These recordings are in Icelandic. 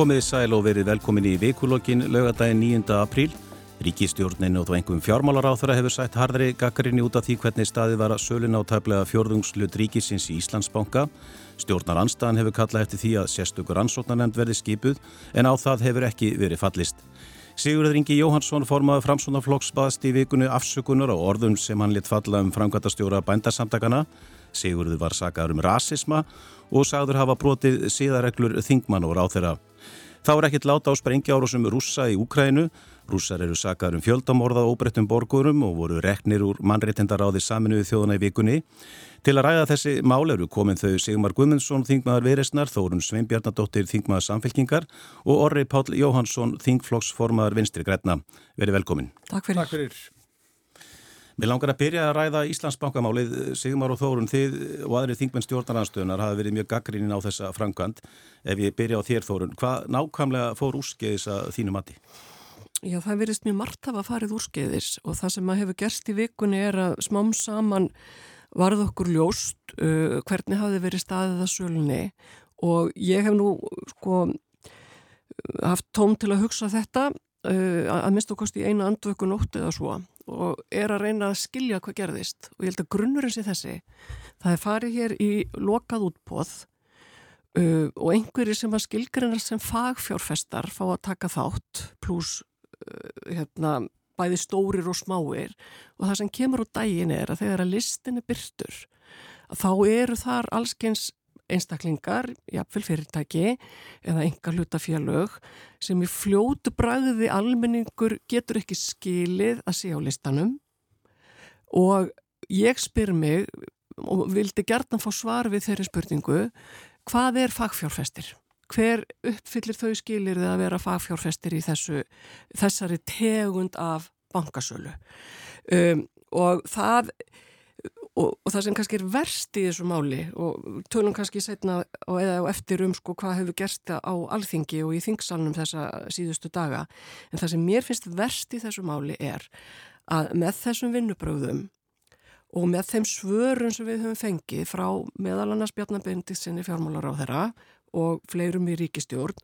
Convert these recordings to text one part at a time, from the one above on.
Komiði sæl og verið velkomin í vikulokkin lögadaginn 9. apríl. Ríkistjórnin og þó einhverjum fjármálar á þeirra hefur sætt hardri gaggarinni út af því hvernig staði var að sölun átæflega fjörðungslut ríkisins í Íslandsbanka. Stjórnar anstaðan hefur kallað eftir því að sérstökur ansóknarnemnd verði skipuð en á það hefur ekki verið fallist. Sigurður Ingi Jóhansson formaði framsónaflokks baðst í vikunni afsökunar á orðum sem hann lit falla um framkvæmtastjóra bændasamtakana. Sigurður var sagaður um rasisma og sagður hafa brotið síðareglur þingmann og ráð þeirra. Þá er ekkit láta á sprengjárósum rússa í Úkrænu. Rússar eru sagaður um fjöldamorða óbreyttum borgurum og voru reknir úr mannréttindaráði saminuði þjóðana í vikunni. Til að ræða þessi mál eru komin þau Sigmar Guðmundsson, þingmaður Viresnar, Þórun Sveinbjarnadóttir, þingmaður Samfélkingar og Orri Páll Jóhansson, þingflokksformaður Vinstri Græna. Veri velkomin. Takk fyrir. Takk fyrir. Mér langar að byrja að ræða Íslandsbankamálið, Sigmar og Þórun, þið og aðri þingmenn stjórnarnarstöðunar hafa verið mjög gaggrínin á þessa framkvæmt. Ef ég byrja á þér Þórun, hvað nákvæmlega fór úrskeiðis að þínu mati? Já, það verist mjög margt að farið úrskeiðis og það sem að hefur gerst í vikunni er að smám saman varð okkur ljóst uh, hvernig hafi verið staðið að sölunni og ég hef nú sko haft tóm til að hugsa þetta að mista okkast í eina andvöku nótt eða svo. Og er að reyna að skilja hvað gerðist. Og ég held að grunnurinn sé þessi. Það er farið hér í lokað útbóð uh, og einhverjir sem að skilgrinnar sem fagfjárfestar fá að taka þátt. Pluss uh, hérna, bæði stórir og smáir. Og það sem kemur úr dægin er að þegar að listin er byrtur þá eru þar allskeins einstaklingar, jafnvel fyrirtæki eða enga hlutafélög sem í fljótu bræði almenningur getur ekki skilið að sé á listanum og ég spyr mig og vildi gertan fá svar við þeirri spurningu hvað er fagfjárfestir? Hver uppfyllir þau skilir þið að vera fagfjárfestir í þessu, þessari tegund af bankasölu um, og það Og, og það sem kannski er verst í þessu máli og tölum kannski setna og eða eftir um sko hvað hefur gerst á alþingi og í þingsalunum þessa síðustu daga. En það sem mér finnst verst í þessu máli er að með þessum vinnubröðum og með þeim svörun sem við höfum fengið frá meðal annars Bjarnabendiksinni fjármálar á þeirra og fleirum í ríkistjórn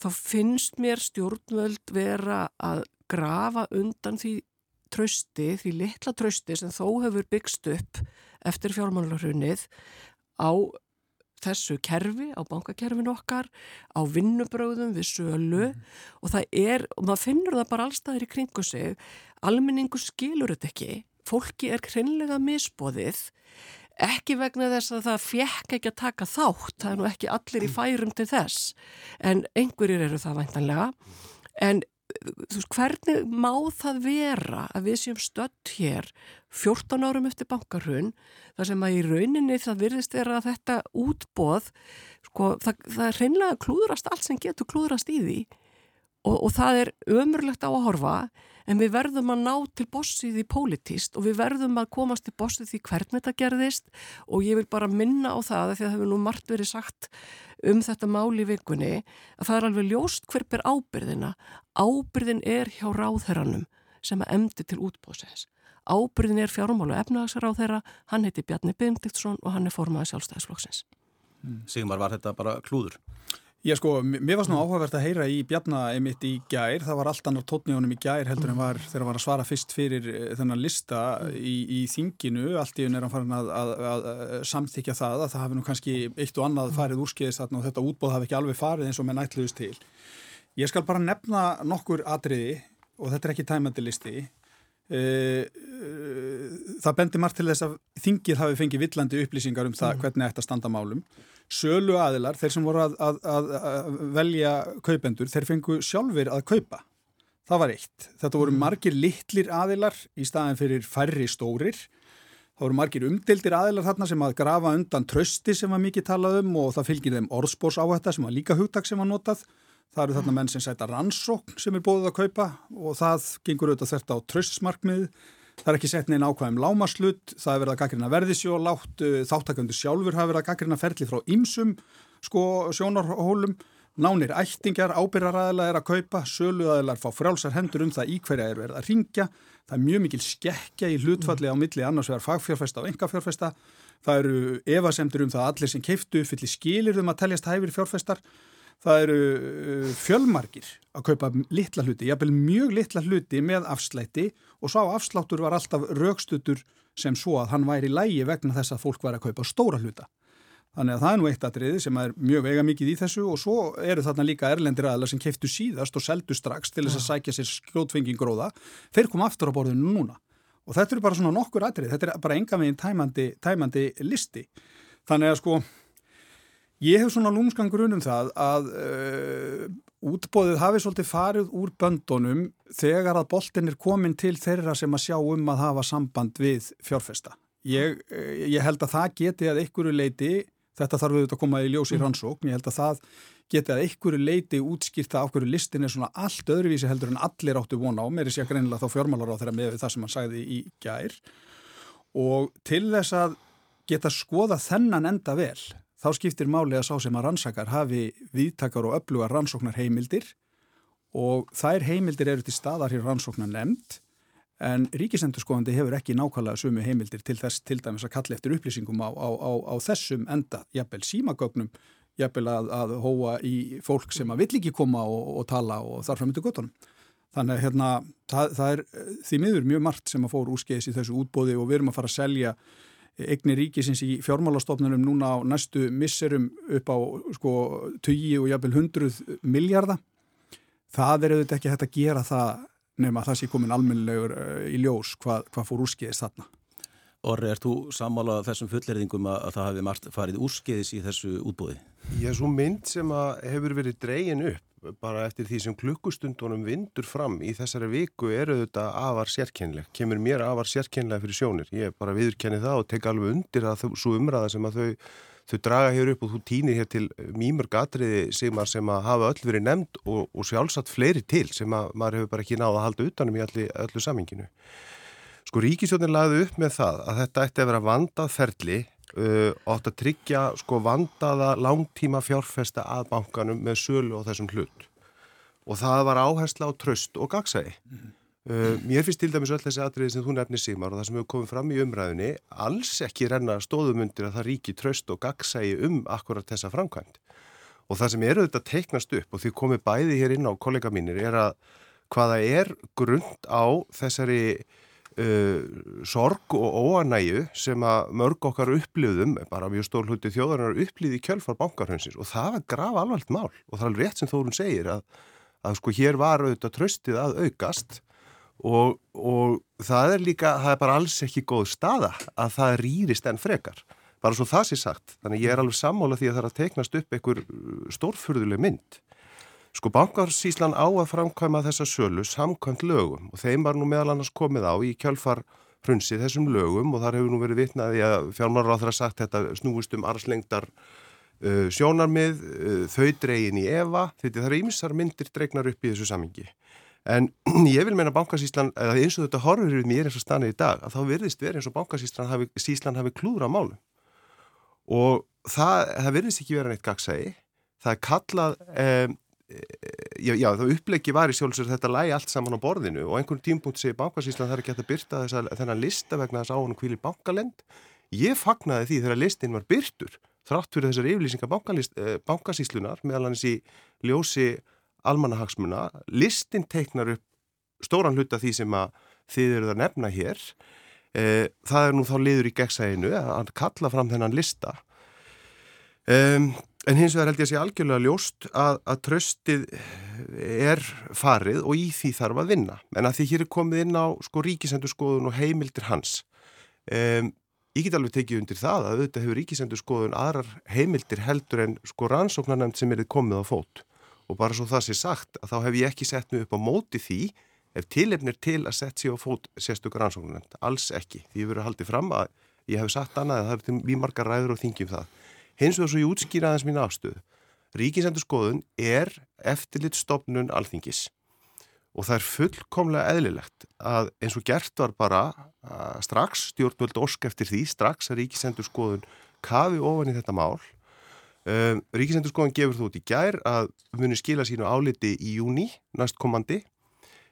þá finnst mér stjórnvöld vera að grafa undan því trösti, því litla trösti sem þó hefur byggst upp eftir fjármálarhunnið á þessu kerfi, á bankakerfin okkar, á vinnubröðum við sölu mm. og það er, og maður finnur það bara allstaðir í kringu sig, almenningu skilur þetta ekki, fólki er hreinlega misbóðið, ekki vegna þess að það fjekk ekki að taka þátt, það er nú ekki allir í færum til þess, en einhverjir eru það væntanlega, en veist, hvernig má það vera að við séum stött hér 14 árum eftir bankarhun þar sem að í rauninni það virðist vera þetta útbóð sko, það, það hreinlega klúðrast allt sem getur klúðrast í því og, og það er ömurlegt á að horfa en við verðum að ná til bossið í politist og við verðum að komast til bossið því hvernig þetta gerðist og ég vil bara minna á það því að það hefur nú margt verið sagt um þetta máli í vikunni að það er alveg ljóst hver ber ábyrðina. Ábyrðin er hjá ráðherranum sem að emdi til útbóðsins. Ábyrðin er fjármálu þeirra, hann heiti Bjarni Bindiktsson og hann er formaði sjálfstæðisflokksins. Sigmar, var þetta bara klúður? Já sko, mér var svona áhugavert að heyra í Bjarna einmitt í gær, það var allt annar tótníunum í gær heldur en var þegar hann var að svara fyrst fyrir eh, þennan lista í, í þinginu, allt í unn er hann farin að, að, að, að samþykja það að það hafi nú kannski eitt og annað farið úrskeiðist þarna og þetta útbóð hafi ekki alveg farið eins og með nætluðust til. Ég skal bara nefna nokkur atriði og þetta er ekki tæmandi listi. Eh, eh, það bendir margt til þess að þingið hafi fengið villandi upplýsingar um það mm. hvernig þetta standa málum sölu aðilar, þeir sem voru að, að, að, að velja kaupendur, þeir fengu sjálfur að kaupa. Það var eitt. Þetta voru mm. margir litlir aðilar í staðin fyrir færri stórir. Það voru margir umdeldir aðilar þarna sem að grafa undan trösti sem var mikið talað um og það fylgir þeim orðspós á þetta sem var líka hugtak sem var notað. Það eru þarna menn sem sæta rannsókn sem er bóðið að kaupa og það gengur auðvitað þetta á tröstsmarkmið. Það er ekki sett neina ákvæðum lámaslut, það er verið að gaggrina verðisjólátt, uh, þáttaköndu sjálfur hafa verið að gaggrina ferli frá ýmsum sko, sjónarhólum, nánir ættingar, ábyrraræðilega er að kaupa, söluæðilar fá frálsar hendur um það í hverja er verið að ringja, það er mjög mikil skekkja í hlutfalli á milli annars vegar fagfjárfesta og engafjárfesta, það eru evasemtur um það að allir sem keiftu fyllir skilir um að teljast hæfir fjárfestar, það eru uh, fjölmargir að kaupa litla hluti, jábel mjög litla hluti með afslætti og sá afsláttur var alltaf raukstutur sem svo að hann væri lægi vegna þess að fólk var að kaupa stóra hluta. Þannig að það er nú eitt atriði sem er mjög vega mikið í þessu og svo eru þarna líka erlendir aðlar sem keiftu síðast og seldu strax til þess að sækja sér skjótfenging gróða. Þeir kom aftur á borðinu núna og þetta eru bara svona nokkur atrið, þetta er bara enga meginn tæmandi, tæmandi listi. Þannig að sko Ég hef svona lúmskangur unum það að uh, útbóðið hafi svolítið farið úr böndunum þegar að boltin er komin til þeirra sem að sjá um að hafa samband við fjárfesta. Ég, uh, ég held að það geti að einhverju leiti, þetta þarf auðvitað að koma í ljós í mm. rannsókn, ég held að það geti að einhverju leiti útskýrta á hverju listin er svona allt öðruvísi heldur en allir áttu vona á, mér er sér greinilega þá fjármálar á þeirra með það sem hann sagði í gær og til þess að geta skoða þennan enda vel þá skiptir máli að sá sem að rannsakar hafi viðtakar og öflugar rannsóknar heimildir og þær heimildir eru til staðar hér rannsóknar nefnd en ríkisendurskóðandi hefur ekki nákvæmlega sumu heimildir til þess til dæmis að kalla eftir upplýsingum á, á, á, á þessum enda, jafnvel símagögnum, jafnvel að, að hóa í fólk sem að vill ekki koma og, og tala og þarf fram til gottunum. Þannig að hérna, það, það er því miður mjög margt sem að fór úrskeiðis í þessu útbóði og við erum að fara að selja eignir ríkisins í fjármálastofnunum núna á næstu misserum upp á sko 20 og jafnvel 100 miljardar. Það er auðvitað ekki hægt að gera það nema að það sé komin almennilegur eh, í ljós hvað, hvað fór úrskeiðis þarna. Orri, er þú sammálað þessum fulleriðingum að, að það hefði margt farið úrskeiðis í þessu útbúði? Er svo mynd sem hefur verið dregin upp bara eftir því sem klukkustundunum vindur fram í þessari viku eru þetta afar sérkennleg, kemur mér afar sérkennlega fyrir sjónir, ég bara viðurkenni það og tek alveg undir að svo umræða sem að þau, þau draga hér upp og þú týnir hér til mýmur gatriði sem að, sem að hafa öll verið nefnd og, og sjálfsagt fleiri til sem að maður hefur bara ekki náða að halda utanum í allir, öllu saminginu. Sko ríkisjónin lagði upp með það að þetta ætti að vera vandað ferli uh, átt að tryggja sko vandaða langtíma fjárfesta að bankanum með sölu og þessum hlut og það var áhersla á tröst og gagsæði. -hmm. uh, mér finnst til dæmis öll þessi atriði sem þú nefnir Sigmar og það sem hefur komið fram í umræðinni alls ekki renna stóðumundir að það ríki tröst og gagsæði um akkurat þessa framkvæmt. Og það sem eru þetta teiknast upp og því komið bæði hér inn á kollega mínir er að hvaða er grund á þessari uh, sorg og óanæju sem að mörg okkar upplifðum, bara mjög stór hluti þjóðarinnar upplifði í kjölfar bankarhaunsins og það var graf alveg mál. Og það er rétt sem Þórun segir að, að sko hér var auðvitað tröstið að aukast. Og, og það er líka, það er bara alls ekki góð staða að það rýrist en frekar. Bara svo það sé sagt, þannig ég er alveg sammála því að það er að teiknast upp einhver stórfurðuleg mynd Sko bankarsíslan á að framkvæma þessa sölu samkvæmt lögum og þeim var nú meðal annars komið á í kjálfar hrunsi þessum lögum og þar hefur nú verið vitnaði að þeirra sagt þetta snúist um arslengdar uh, sjónarmið, uh, þau dregin í Eva, þetta þar ymsar myndir dregnar upp í þessu samingi. En ég vil meina bankarsíslan, eða eins og þetta horfur við mér eins og stanir í dag, að þá verðist verið eins og bankarsíslan hafi, hafi klúra málu og það, það verðist ekki vera neitt gagsægi, það er kallað um, já, það upplegi var í sjálfsögur þetta lægi allt saman á borðinu og einhvern tímpunkt segir bankasíslan það er ekki hægt að byrta þessa, þennan lista vegna þess að hann kvíli bankalend. Ég fagnaði því þegar listin var byrtur þrátt fyrir þessar yfirlýsingar eh, bankasíslunar meðal hans í ljósi almanahagsmuna listin teiknar upp stóran hluta því sem að þið eruð að nefna hér. E, það er nú þá liður í gegnsæginu að kalla fram þennan lista. Um En hins vegar held ég að sé algjörlega ljóst að, að tröstið er farið og í því þarf að vinna. En að því hér er komið inn á sko ríkisendurskoðun og heimildir hans. Um, ég get alveg tekið undir það að auðvitað hefur ríkisendurskoðun aðrar heimildir heldur en sko rannsóknarnefnd sem er komið á fót. Og bara svo það sé sagt að þá hef ég ekki sett mig upp á móti því ef tilefnir til að setja sér á fót sérstökur rannsóknarnefnd. Alls ekki. Því ég verið haldið fram að ég hef sagt annað að það hefur mjög margar ræður og þingjum það. Hins vegar svo ég útskýra aðeins mín afstöð. Ríkisendur skoðun er eftirlit stopnun alþingis og það er fullkomlega eðlilegt að eins og gert var bara strax stjórnvöld orsk eftir því strax að ríkisendur skoðun kafi ofan í þetta mál. Um, ríkisendur skoðun gefur þú út í gær að muni skila sínu áliti í júni næstkommandi.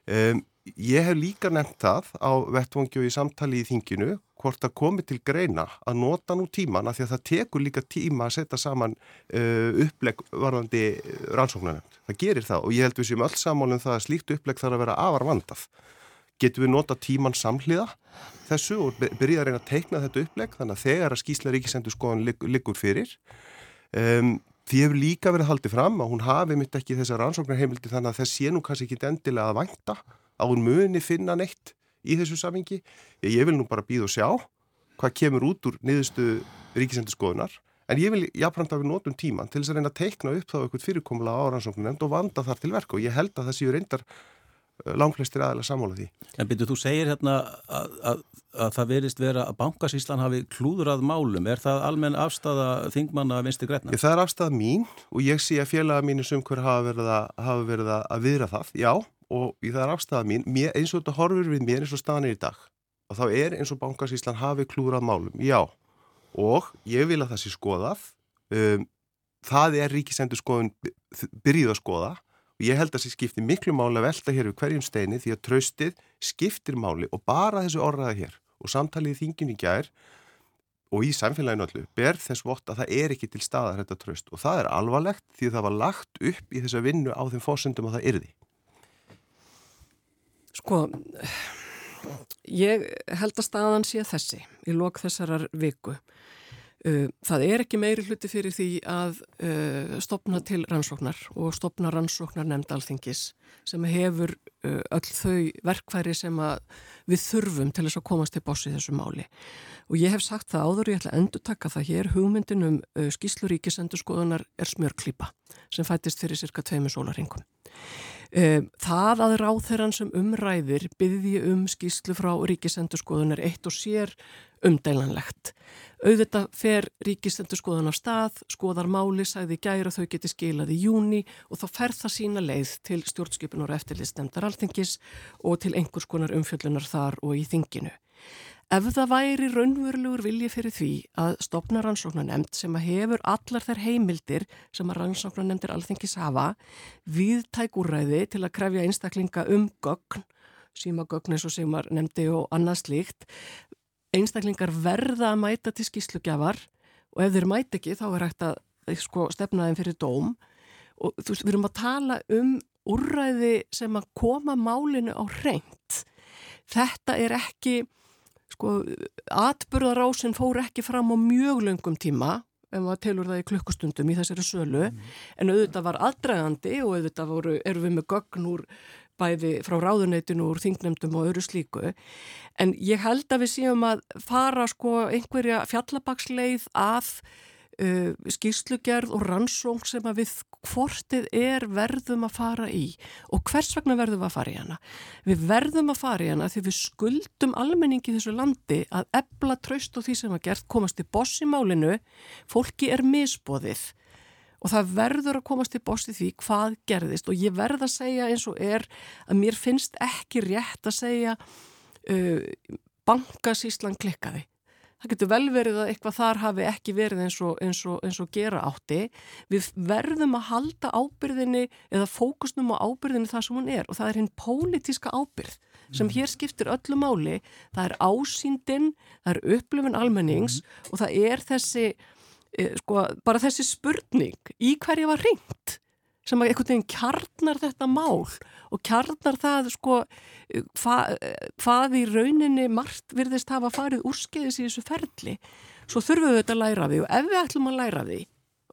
Um, ég hef líka nefnt það á vettvangi og í samtali í þinginu hvort það komi til greina að nota nú tíman af því að það tekur líka tíma að setja saman uh, upplegg varðandi rannsóknarnefnd. Það gerir það og ég held við sem öll samálum það að slíkt upplegg þarf að vera afar vandað. Getur við nota tíman samhliða þessu og byrja að reyna að teikna þetta upplegg þannig að þegar að skýsla ríkisendur skoðan liggur fyrir um, Því hefur líka verið haldið fram að hún hafi mitt ekki þessar rannsóknarheimildi þannig að þess sé nú kannski ekki endilega að vangta að hún muni finna neitt í þessu samingi. Ég, ég vil nú bara býða og sjá hvað kemur út úr niðurstu ríkisendurskoðunar en ég vil jáfnframt að við notum tíman til þess að reyna að teikna upp þá eitthvað fyrirkomla á rannsóknarnefnd og vanda þar til verku og ég held að það séu reyndar Eh, langflestir aðeins sammála því. En byrju, þú segir hérna að, að, að það verist vera að bankasíslan hafi klúðrað málum. Er það almenn afstafa þingmanna vinsti græna? Það er afstafa mín og ég sé að félaga mínu hver hafa verið að, hafa verið að viðra það, já, og það er afstafa mín. Mér, eins og þetta horfur við mér eins og staðanir í dag. Og þá er eins og bankasíslan hafi klúðrað málum, já. Og ég vil að það sé skoðað. Um, það er ríkisendur skoðun byrjuð að skoða og ég held að það skiptir miklu máli að velta hér við hverjum steini því að tröstið skiptir máli og bara þessu orðaða hér og samtalið í þingin í gær og í samfélaginu allu ber þess vott að það er ekki til staðar þetta tröst og það er alvarlegt því að það var lagt upp í þessa vinnu á þeim fósundum að það yrði. Sko, ég held að staðan sé þessi í lok þessarar viku það er ekki meiri hluti fyrir því að uh, stopna til rannsóknar og stopna rannsóknar nefnd alþingis sem hefur uh, öll þau verkværi sem við þurfum til þess að komast til bossi þessu máli. Og ég hef sagt það áður, ég ætla að endur taka það hér, hugmyndin um skýsluríkisendurskoðunar er smjörklýpa sem fættist fyrir cirka tveimu sólaringum. Það að ráþeran sem umræðir byggði um skýslu frá ríkisendurskoðunar eitt og sér umdælanlegt. Auðvitað fer ríkistendur skoðan á stað, skoðar máli, sagði gæra þau geti skilað í júni og þá fer það sína leið til stjórnskipunar og eftirlitstemdar alþingis og til einhvers konar umfjöllunar þar og í þinginu. Ef það væri raunverulegur vilji fyrir því að stopna rannsóknanemnd sem að hefur allar þær heimildir sem að rannsóknanemndir alþingis hafa við tækúræði til að krefja einstaklinga um gögn símagögn eins og sem að nefndi og annað slíkt einstaklingar verða að mæta til skýslugjafar og ef þeir mæta ekki þá er hægt að sko, stefna þeim fyrir dóm og þú veist, við erum að tala um úrræði sem að koma málinu á reynd. Þetta er ekki, sko, atbyrðarásin fór ekki fram á mjög löngum tíma ef maður telur það í klukkustundum í þessari sölu mm. en auðvitað var aðdragandi og auðvitað voru, erum við með gögn úr bæði frá ráðuneytinu úr þingnemdum og öru slíku. En ég held að við séum að fara sko einhverja fjallabaksleið að uh, skýrslugerð og rannsóng sem að við hvortið er verðum að fara í. Og hvers vegna verðum að fara í hana? Við verðum að fara í hana því við skuldum almenningi þessu landi að ebla traust og því sem að gert komast í boss í málinu. Fólki er misbóðið og það verður að komast í bósti því hvað gerðist og ég verð að segja eins og er að mér finnst ekki rétt að segja uh, bankasíslan klikkaði. Það getur vel verið að eitthvað þar hafi ekki verið eins og, eins og, eins og gera átti. Við verðum að halda ábyrðinni eða fókusnum á ábyrðinni það sem hún er og það er hinn pólitíska ábyrð sem hér skiptir öllu máli. Það er ásýndin, það er upplifin almennings mm. og það er þessi sko, bara þessi spurning í hverju var ringt sem að einhvern veginn kjarnar þetta mál og kjarnar það sko eh, hva, eh, hvað í rauninni margt virðist hafa farið úrskeiðis í þessu ferli. Svo þurfum við þetta að læra því og ef við ætlum að læra því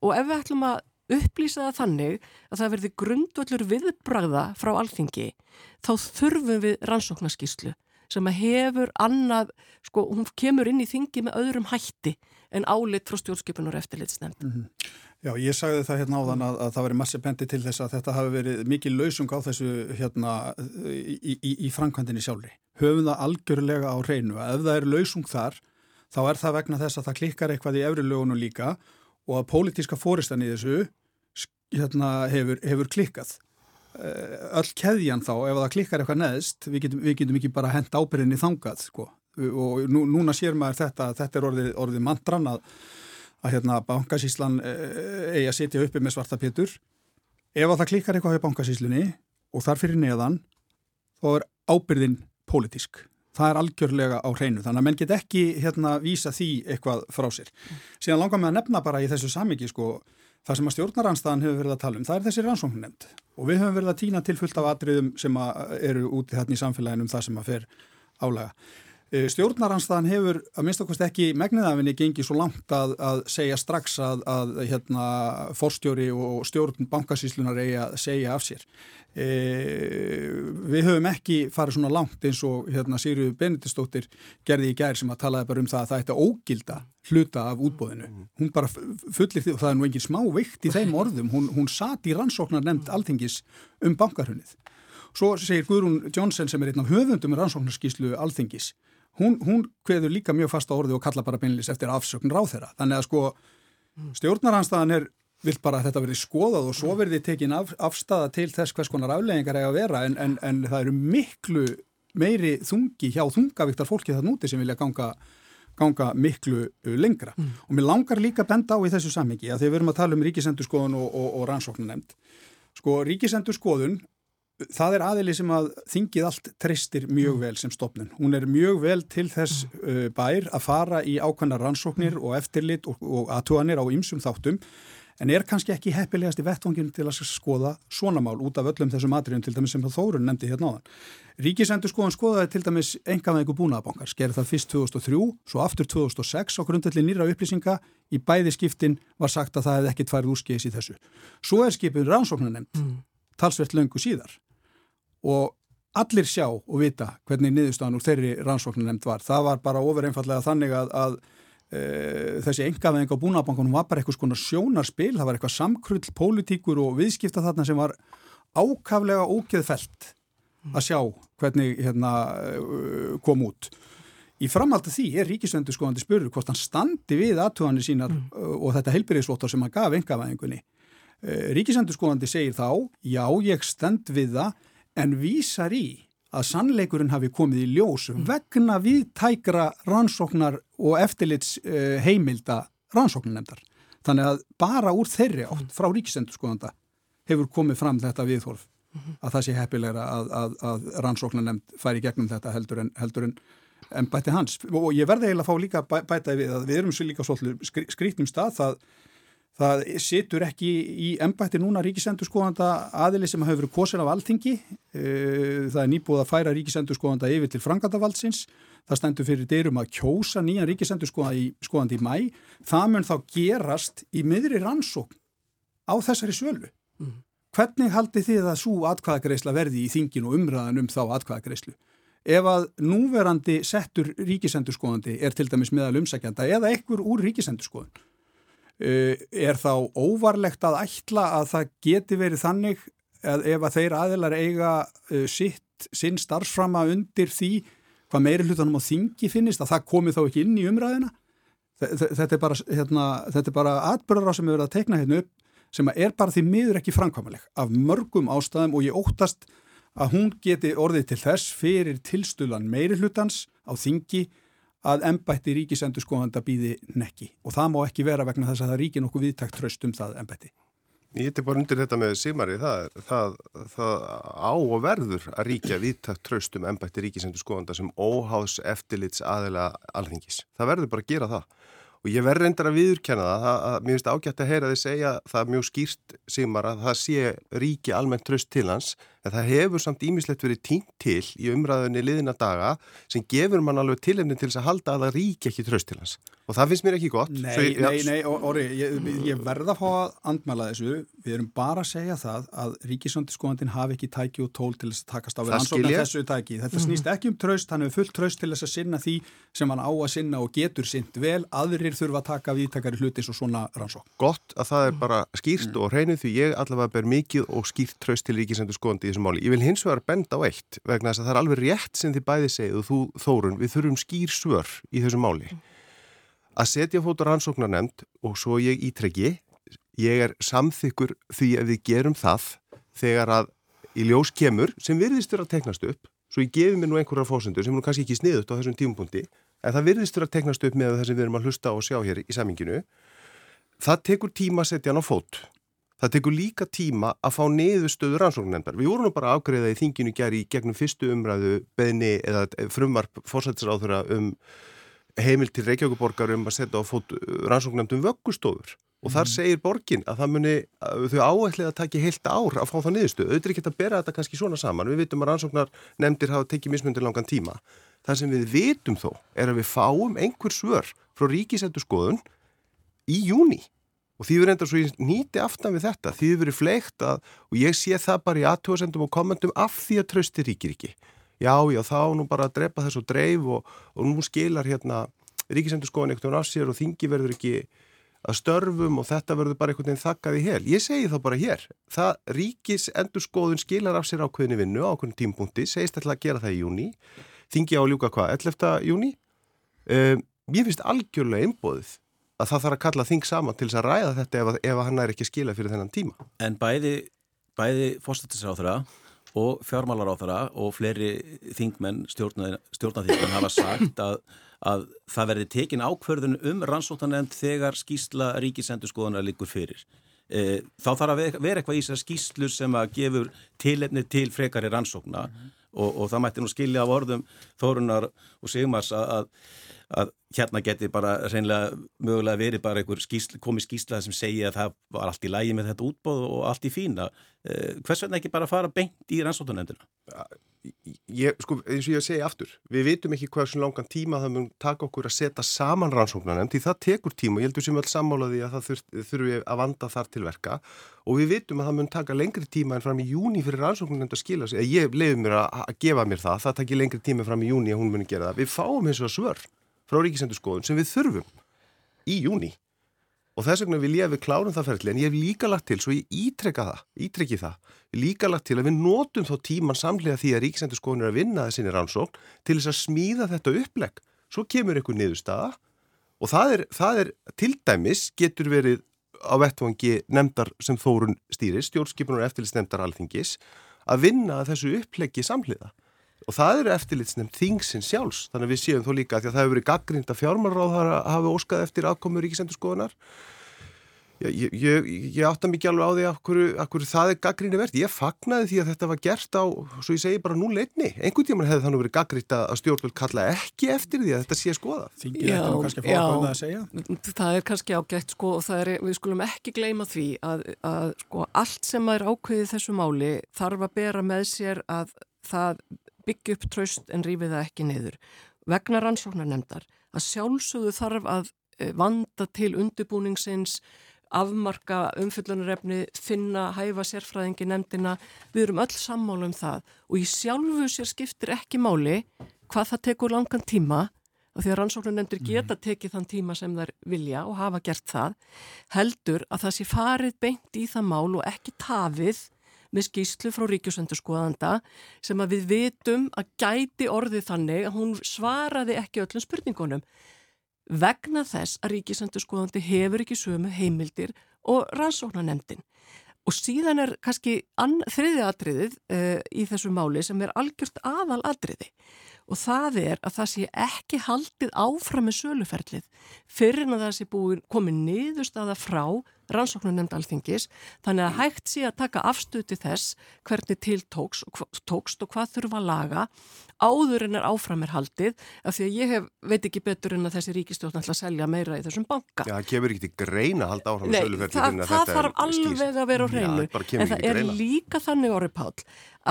og ef við ætlum að upplýsa það þannig að það verði grundvöldur viðbragða frá alþingi þá þurfum við rannsóknarskíslu sem að hefur annað, sko, hún kemur inn í þingi með öðrum hætti en álit frá stjórnskipunar eftirlitsnefnd. Mm -hmm. Já, ég sagði það hérna áðan að, að það veri massi bendi til þess að þetta hafi verið mikið lausung á þessu hérna í, í, í framkvæmdini sjálfri. Höfum það algjörlega á hreinu að ef það er lausung þar, þá er það vegna þess að það klikkar eitthvað í efri lögunum líka og að pólitíska fóristan í þessu hérna, hefur, hefur klikkað. Eh, öll keðjan þá, ef það klikkar eitthvað neðst, við getum, við getum ekki bara hent ábyrðinni þangað, sko og nú, núna sér maður þetta þetta er orðið, orðið mantran að, að hérna bankasíslan eh, eigi að setja uppi með svarta pétur ef að það klikkar eitthvað á bankasíslunni og þar fyrir neðan þá er ábyrðin pólitísk. Það er algjörlega á hreinu, þannig að menn get ekki hérna vísa því eitthvað frá sér. Síðan langar með að nefna bara í þessu samiki sko, það sem að stjórnaranstæðan hefur verið að tala um, það er þessi rannsókn nefnd og við höfum verið að týna til fullt af atriðum sem eru úti þarna í samfélaginu um það sem að fer álega. Eh, stjórnaranstæðan hefur að minnst okkvæmst ekki megniðafinni gengið svo langt að, að segja strax að, að hérna, forstjóri og stjórn bankasíslunar eigi að segja af sér. E, við höfum ekki farið svona langt eins og hérna, Sýriður Benedistóttir gerði í gær sem að talaði bara um það að það ætti að ógilda hluta af útbóðinu. Hún bara fullir því og það er nú engin smá vikt í þeim orðum. Hún, hún sat í rannsóknar nefnd alþingis um bankarhunnið. Svo segir Guðrún Jónsson sem er einn af höfundum rannsóknarskíslu alþingis hún, hún kveður líka mjög fast á orði og kalla bara beinlis eftir afsökn ráð þeirra. Þannig að sko stjórnaranstæðan er vilt bara að þetta verði skoðað og svo verði tekin af, afstæða til þess hvers konar afleggingar eiga að vera en, en, en það eru miklu meiri þungi hjá þungavíktar fólki það núti sem vilja ganga, ganga miklu lengra. Mm. Og mér langar líka að benda á í þessu samhengi að þegar við erum að tala um ríkisendurskoðun og, og, og rannsóknunemnd. Sko ríkisendurskoðun það er aðili sem að þingið allt treystir mjög mm. vel sem stopnun. Hún er mjög vel til þess mm. uh, bær að fara í ákvæmna rannsóknir og eftirlit og, og aðtúanir á ymsum þáttum en er kannski ekki heppilegast í vettvangin til að skoða svona mál út af öllum þessum atriðum til dæmis sem Þórun nefndi hérna áðan. Ríkisendur skoðan skoðaði til dæmis engaðingu búnaðabankar, skerði það fyrst 2003, svo aftur 2006 og grundalli nýra upplýsinga í bæði skiptin var sagt að það hefði ekkit farið úrskis í þessu. Svo er skipin rannsóknar nefnd, mm. talsvert löngu síðar og allir sjá og vita hvernig niðurstaðan úr þeirri rannsóknu nefnd var. Það var bara ofur einfallega þannig að, að e, þessi engaveðing á búnabankunum var bara eitthvað svona sjónarspil, það var eitthvað samkrull, pólitíkur og viðskipta þarna sem var ákaflega ógeðfelt að sjá hvernig hérna, kom út. Í framhaldi því er ríkisvendur skoðandi spurður hvort hann standi við aðtöðanir sínar mm. og þetta heilbyrðisvottar sem hann gaf engaveðingunni. Ríkisvendur skoðandi segir þá, já ég stend við það en vísar í að sannleikurinn hafi komið í ljós mm. vegna við tækra rannsóknar og eftirlits heimilda rannsóknarnemdar. Þannig að bara úr þeirri átt mm. frá ríkisendurskoðanda hefur komið fram þetta viðhorf mm-hmm. að það sé heppilegra að, að, að rannsóknarnemd færi gegnum þetta heldur en, heldur en, en bæti hans. Og ég verði eiginlega að fá líka bæ, bætaði við að við erum svo líka svolítið skrítnum stað það Það situr ekki í ennbætti núna ríkisendurskóðanda aðili sem hafa verið kosin af alþingi. Eh, það er nýbúið að færa ríkisendurskóðanda yfir til frangandavaldsins. Það stendur fyrir dyrum að kjósa nýjan ríkisendurskóðandi í mæ. Það mun þá gerast í miðri rannsókn á þessari svölu. Mm. Hvernig haldi þið að svo atkvæðagreisla verði í þingin og umræðan um þá atkvæðagreislu? Ef að núverandi settur ríkisendurskóðandi er til dæmis meðal umsækjanda eða ekkur úr ríkisendurskóðun Eh, er þá óvarlegt að ætla að það geti verið þannig að ef að þeir aðilar eiga uh, sitt, sinn starfsframa undir því hvað meiri hlutanum á þingi finnist að það komi þá ekki inn í umræðina þetta er bara, hérna, bara atbyrðar á sem við verðum að teikna hérna upp sem er bara því miður ekki framkvæmuleg af mörgum ástæðum og ég óttast að hún geti orðið til þess fyrir tilstulan meiri hlutans á þingi að ennbætti ríkisendur skoðanda býði nekki og það má ekki vera vegna þess að það ríki nokkuð viðtækt tröst um það ennbætti. Ég geti bara undir þetta með Sigmari, það, það, það á og verður að ríkja viðtækt tröst um ennbætti ríkisendur skoðanda sem óhás eftirlits aðila alþingis. Það verður bara að gera það og ég verður reyndar að viðurkenna það að, að mér finnst ágætt að heyra þið segja það mjög skýrt Sigmar að það sé ríki almennt tröst til hans en það hefur samt ímislegt verið tínt til í umræðunni liðina daga sem gefur mann alveg tilhefni til þess að halda að það ríki ekki tröst til hans og það finnst mér ekki gott Nei, ég, nei, nei, orri, ég, ég verða að fá að andmæla þessu, við erum bara að segja það að ríkisöndiskoðandin hafi ekki tæki og tól til þess að takast á við ansóknar þessu tæki, þetta mm. snýst ekki um tröst hann hefur fullt tröst til þess að sinna því sem hann á að sinna og getur sint vel aðrir þurfa að taka viðtakari hluti svo svona rannsók. Gott að það er bara skýrt mm. og hreinu því ég allavega ber mikið og skýrt tröst til ríkisöndiskoðandi í þessu máli. Ég vil hins vegar benda á eitt vegna þess að það er alveg rétt sem þið bæði segið og þú Þórun, við þurfum skýr svör í þessu máli. Að setja fótur rannsóknar nefnd og svo ég ítrekki, ég er samþykkur því að við gerum það þegar að í ljós kemur sem virðistur að teknast upp, svo ég gefi mér nú einhverjar fósendur sem nú kannski ekki sniðut á þessum tímupunkti, en það virðistur að teknast upp með það sem við erum að hlusta og sjá hér í saminginu. Það tekur tíma að setja hann á fót Það tekur líka tíma að fá niðurstöðu rannsóknarnefndar. Við vorum bara afgreðað í þinginu gæri gegnum fyrstu umræðu beðni eða frumvarp fórsættisráþura um heimil til Reykjavíkuborgar um að setja á fót rannsóknarnefndum vöggustofur. Og þar mhm. segir borgin að það muni þau áætlið að taki heilt ár að fá það niðurstu auðvitað ekki að bera þetta kannski svona saman. Við vitum að rannsóknar nefndir hafa tekið mismundir langan tíma. Það sem við vitum þó er að við fáum einhver svör frá ríkisættu skoðun í júni og því við reyndar svo ég nýti aftan við þetta því verið fleikt að og ég sé það bara í aðtjóðsendum og kommentum af því að trösti ríkir ekki já já þá nú bara að drepa þessu dreif og, og nú skilar hérna ríkisættu skoðun eitthvað af sér og þingi verður ekki að störfum og þetta verður bara einhvern veginn þakkað í hel. Ég segi það bara hér. Það ríkis endur skoðun skilar af sér ákveðinu vinnu á ákveðinu tímpunkti, segist alltaf að gera það í júni. Þingi á ljúka hvað, 11. júni? Um, ég finnst algjörlega einbóðið að það þarf að kalla þing saman til þess að ræða þetta ef, ef hann er ekki skila fyrir þennan tíma. En bæði, bæði fórstættisráþurra og fjármálaráþurra og fleiri þingmenn, stjórnaþingmenn hafa sagt að að það verði tekin ákverðun um rannsóttanemnd þegar skýsla ríkisendurskoðunar likur fyrir. E, þá þarf að vera eitthvað í þessar skýslur sem að gefur tilefni til frekari rannsókna mm -hmm. Og, og það mætti nú skilja af orðum Þórunar og Sigmars að, að, hérna geti bara reynilega mögulega verið bara einhver skýsla, komið skýsla sem segja að það var allt í lægi með þetta útbóð og allt í fína. E, hvers vegna ekki bara fara beint í rannsóttanemndina? Ég, sko, eins og ég segi aftur, við vitum ekki hvað svona langan tíma það mun taka okkur að setja saman rannsóknarnefn, því það tekur tíma og ég heldur sem öll sammálaði að það þurfi að vanda þar til verka. Og við vitum að það mun taka lengri tíma en fram í júni fyrir rannsóknarnefnd að skila sig, ég leiði mér að, að gefa mér það, það takir lengri tíma fram í júni að hún muni gera það, við fáum eins og svör frá Ríkisendurskoðun sem við þurfum í júni og þess vegna vil ég að við klárum það ferðli en ég hef líka lagt til, svo ég ítrekka það, ítrekki það, líka lagt til að við notum þá tíman samlega því að ríksendurskóðin er að vinna þessinni rannsókn til þess að smíða þetta upplegg. Svo kemur einhver niðurstaða og það er, það er til dæmis getur verið á vettvangi nefndar sem þórun stýris, stjórnskipunar eftirlitsnefndar alþingis, að vinna þessu uppleggi samhliða. Og það eru eftirlitsnefnd þingsinn sjálfs, þannig að við séum þó líka að, að það hefur verið gaggrind að fjármálráð hafa óskað eftir aðkomu ríkisendurskoðunar Ég, ég, ég átta mikið alveg á því að hverju, að hverju það er gaggríni verðt. Ég fagnaði því að þetta var gert á, svo ég segi bara nú leitni. Einhvern tíman hefði þannig verið gaggrínt að stjórnvöld kalla ekki eftir því að þetta sé skoða. Þingið þetta nú kannski að fá að segja? Það er kannski ágætt sko og er, við skulum ekki gleyma því að, að sko allt sem er ákveðið þessu máli þarf að bera með sér að það byggja upp tröst en rífi það ekki niður. Vegna rannsóknar nefndar að sjálfsögðu þarf að eh, vanda til undirbúningsins afmarka umfyllunarefni, finna, hæfa sérfræðingi nefndina, við erum öll sammálu um það og í sjálfu sér skiptir ekki máli hvað það tekur langan tíma og því að rannsóknarnefndir mhm. geta tekið þann tíma sem þær vilja og hafa gert það, heldur að það sé farið beint í það mál og ekki tafið með skýslu frá ríkjusendurskoðanda sem að við vitum að gæti orðið þannig að hún svaraði ekki öllum spurningunum vegna þess að ríkisendurskoðandi hefur ekki sömu heimildir og rannsóknanemndin. Og síðan er kannski þriði atriðið uh, í þessu máli sem er algjört aðal atriði og það er að það sé ekki haldið áfram með söluferlið fyrir en að það sé búin komið niðurstaða frá rannsóknunemnd alþingis þannig að hægt sé að taka afstöti þess hvernig til tóks, tókst og hvað þurfa að laga áður en er áfram er haldið af því að ég hef, veit ekki betur en að þessi ríkistjórn ætla að selja meira í þessum banka. Já, það kemur ekki til greina að halda áfram. Nei, það, það þarf alveg að vera á hreinu en það er líka þannig orðið pál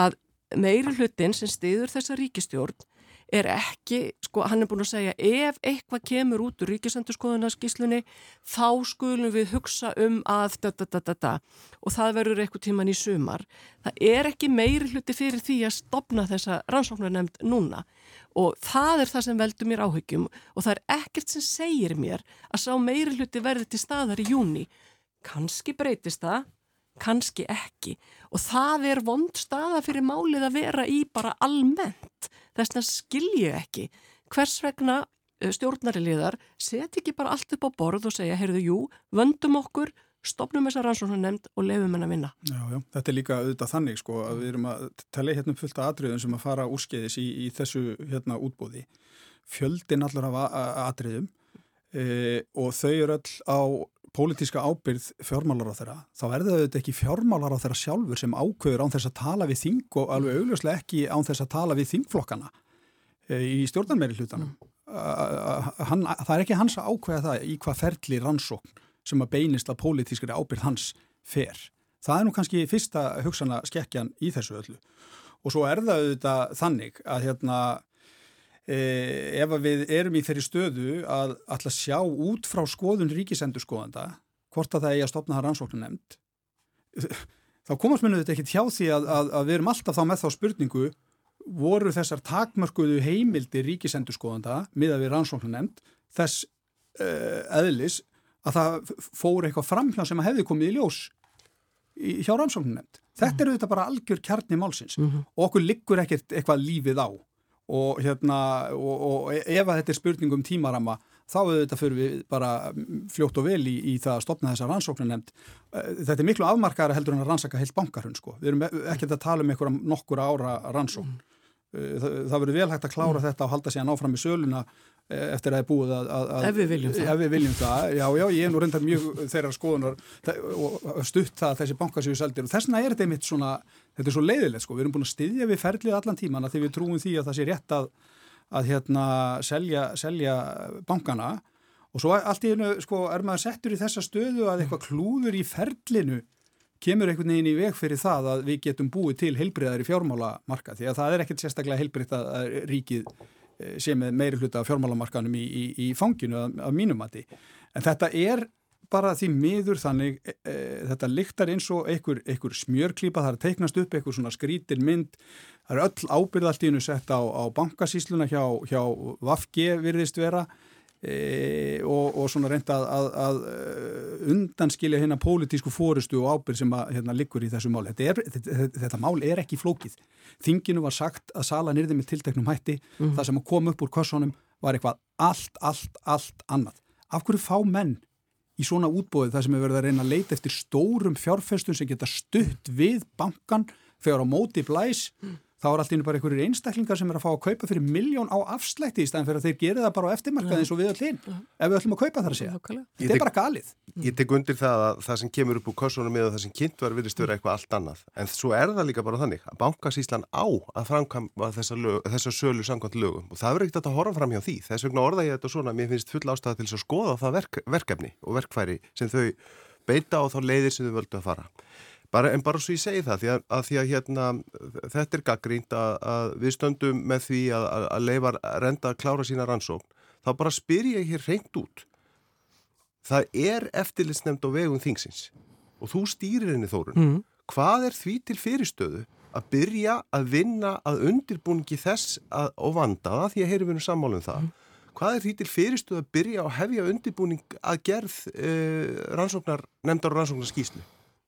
að meiri hlutin sem stiður þessa ríkistjórn er ekki, sko hann er búin að segja ef eitthvað kemur út úr ríkisendurskoðunarskíslunni þá skulum við hugsa um að da, da, da, og það verður eitthvað tíman í sumar. Það er ekki meiri hluti fyrir því að stopna þessa rannsóknarnemnd núna og það er það sem veldur mér áhyggjum og það er ekkert sem segir mér að sá meiri hluti verði til staðar í júni. Kanski breytist það, kannski ekki og það er vond staða fyrir málið að vera í bara almennt þess að skilji ekki hvers vegna stjórnariliðar set ekki bara allt upp á borð og segja, heyrðu, jú, vöndum okkur stopnum þessar rannsóknar nefnd og lefum henn að vinna. Já, já, þetta er líka auðvitað þannig sko að við erum að tala hérna um fullta atriðum sem að fara úrskeiðis í, í þessu hérna útbóði. Fjöldin allar af atriðum e, og þau eru öll á pólitíska ábyrð fjármálar á þeirra, þá er það auðvitað ekki fjármálar á þeirra sjálfur sem ákveður án þess að tala við þing og alveg augljóslega ekki án þess að tala við þingflokkana e, í stjórnarmeri hlutanum. Hann, það er ekki hans að ákveða það í hvað ferli rannsókn sem að beinist að pólitískri ábyrð hans fer. Það er nú kannski fyrsta hugsana skekkjan í þessu öllu og svo er það auðvitað þannig að hérna Eh, ef við erum í þeirri stöðu að alltaf sjá út frá skoðun ríkisendur skoðanda, hvort að það eigi að stopna það rannsóknu nefnd, þá komast minnuð þetta ekki tjá því að, að, að við erum alltaf þá með þá spurningu, voru þessar takmörkuðu heimildi ríkisendur skoðanda, miða við rannsóknu nefnd, þess uh, eðlis að það fór eitthvað framhjá sem að hefði komið í ljós í, hjá rannsóknu nefnd. Þetta mm. eru þetta bara algjör kjarni málsins mm -hmm. og okkur liggur ekkert eitthvað lífið á og, hérna, og, og ef að þetta er spurning um tímarama þá auðvitað fyrir við bara fljótt og vel í, í það að stopna þessa rannsóknar nefnd. Eh, þetta er miklu afmarkara heldur en að rannsaka heilt bankarhund sko. Við erum ekkert að tala um einhverja nokkur ára rannsókn. Mm. Það, það verður vel hægt að klára mm. þetta og halda síðan áfram í söluna Eh, eftir að það er búið að, að ef við viljum það, við viljum það. Já, já, ég er nú reyndar mjög þeirra skoðunar og stutt það að þessi bankasíu seldir og þess vegna er þetta einmitt svona þetta er svo leiðilegt sko, við erum búin að styðja við ferlið allan tíman að því við trúum því að það sé rétt að, að hérna selja, selja bankana. Og svo allt í hennu sko er maður settur í þessa stöðu að eitthvað klúður í ferlinu kemur einhvern veginn í veg fyrir það að við getum búið til heilbriðar í fjármálamarka því að það er ekkert sérstaklega heilbrið að ríkið Eh, sé með meiri hluta af fjármálamarkanum í, í, í fanginu af, af mínumati. En þetta er bara því miður þannig, e, e, þetta lyktar eins og einhver, einhver smjörklýpa, það er teiknast upp einhver svona skrítir mynd, það er öll ábyrðaltíðinu sett á, á bankasísluna hjá, hjá Vafge virðist vera E, og, og svona reynda að, að, að e, undanskilja hérna pólitísku fórustu og ábyrg sem að hérna liggur í þessu mál. Þetta, er, þetta, þetta mál er ekki flókið. Þinginu var sagt að sala nýrði með tilteknum hætti, mm það sem kom upp úr korsónum var eitthvað allt, allt, allt annað. Af hverju fá menn í svona útbóðið það sem er verið að reyna að leita eftir stórum fjárfestum sem geta stutt við bankan fyrir á móti blæs. mm þá er allt ínum bara einhverjir einstaklingar sem er að fá að kaupa fyrir miljón á afslætti í staðin fyrir að þeir gera það bara á eftirmarkaði eins og við öll hinn ef við ætlum að kaupa það að segja. Þetta er bara galið. Ég tek undir það að það sem kemur upp úr kursunum með það sem kynnt var virðist vera eitthvað allt annað en svo er það líka bara þannig að bankasíslan á að framkama þessa sölu samkvæmt lögum og það verður ekkert að horfa fram hjá því. Þess vegna orða ég þetta svona, mér finnst full ástæða til að skoða það verk, verkefni og verkfæri sem þau beita á þá leiðir sem þau völdu að fara. Bara, en bara svo ég segi það, því að, að, því að hérna, þetta er gaggrínt að, að við stöndum með því að leifar renda að klára sína rannsókn, þá bara spyr ég hér reynd út. Það er eftirlitsnefnd á vegum þingsins og þú stýrir henni þórun. Mm. Hvað er því til fyrirstöðu að byrja að vinna að undirbúningi þess og vanda það, því að heyri við nú sammálum það, mm. hvað er því til fyrirstöðu að byrja að hefja undirbúning að gerð eh, rannsóknar, nefndar og rannsóknar skýslu?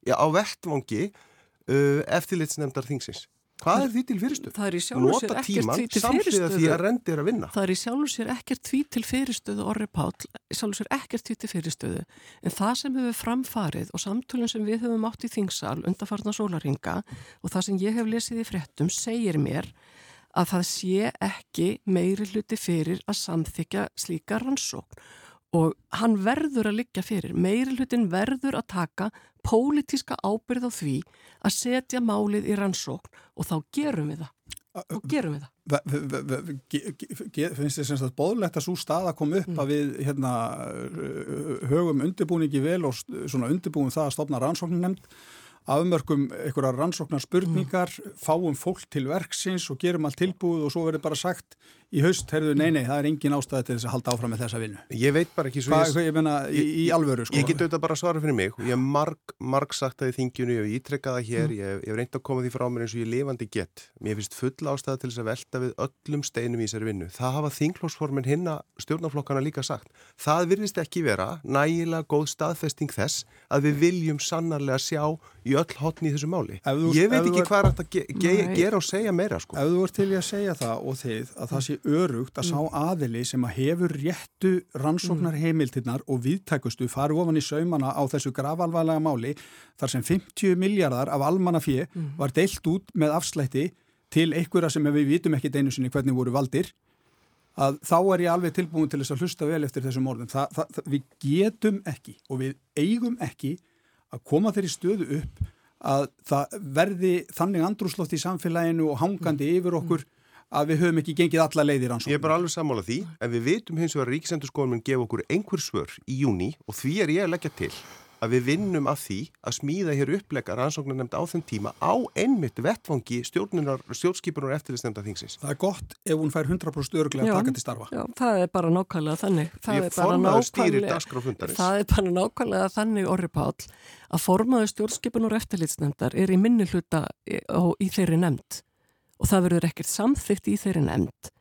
Já, á vettvangi uh, eftirlitsnefndar þingsins. Hvað er því til fyrirstöð? Það er í sjálfur sér ekkert því til fyrirstöðu. Því að rendir að vinna. Það er í sjálfur sér ekkert því til fyrirstöðu, Orri Pál, sjálfur sér ekkert því til fyrirstöðu. En það sem hefur framfarið og samtölun sem við höfum átt í þingsal undarfarnar sólaringa og það sem ég hef lesið í frettum segir mér að það sé ekki meiri hluti fyrir að samþykja slíka rannsókn og hann verður að liggja fyrir. Meiri hlutin verður að taka pólitíska ábyrð á því að setja málið í rannsókn og þá gerum við það. Og gerum við það. Finnst þið semst að bóðlegt að svo staða kom upp mm. að við hérna, högum undirbúningi vel og undirbúum það að stopna rannsóknin nefnd afmörkum einhverja rannsóknar spurningar, mm. fáum fólk til verksins og gerum allt tilbúið og svo verður bara sagt í haust, heyrðu, nei, nei, það er engin ástæði til þess að halda áfram með þessa vinnu. Ég veit bara ekki svo... Hvað, ég, ég menna, í, í alvöru, sko. Ég get auðvitað bara að svara fyrir mig og ég hef marg, marg sagt það í þingjunu, ég hef ítrekkað það hér, mm. ég hef reynd að koma því frá mér eins og ég lifandi gett. Mér finnst full ástæði til þess að velta við öllum steinum í þessari vinnu. Það hafa þinglósformin hinna stjórnaflokkana líka sagt. Það virðist ekki vera nægilega góð staðfesting þess að við viljum sannarlega sjá í öll hotni í þessu máli. Þú, ég veit ekki hvað er að ge ge gera og segja meira sko. Ef þú ert til að segja það og þið að það sé örugt að sá mm. aðili sem að hefur réttu rannsóknar mm. heimiltinnar og viðtækustu farið ofan í saumana á þessu gravalvælega máli þar sem 50 miljardar af almannafið mm. var deilt út með afslætti til einhverja sem við vitum ekki einu sinni hvernig voru valdir að þá er ég alveg tilbúin til þess að hlusta vel eftir þessum orðum. Þa, það, það, við getum ekki og við eigum ekki að koma þeirri stöðu upp að það verði þannig andrúslótt í samfélaginu og hangandi mm. yfir okkur að við höfum ekki gengið alla leiðir ansóknum. Ég er bara alveg sammála því, en við veitum hins vegar að Ríkisendurskóðum mun gefa okkur einhver svör í júni og því er ég að leggja til að við vinnum að því að smíða hér uppleika rannsóknar nefnd á þeim tíma á einmitt vettfangi stjórnskipunar eftirlisnefnda þingsins. Það er gott ef hún fær 100% örglega að taka til starfa. Já, það er bara nákvæmlega þannig. Það Ég formaður stýrir dasgráfundarins. Það er bara nákvæmlega þannig, Orri Pál, að formaður stjórnskipunar eftirlisnefndar er í minni hluta í, í þeirri nefnd og það verður ekkert samþygt í þeirri nefnd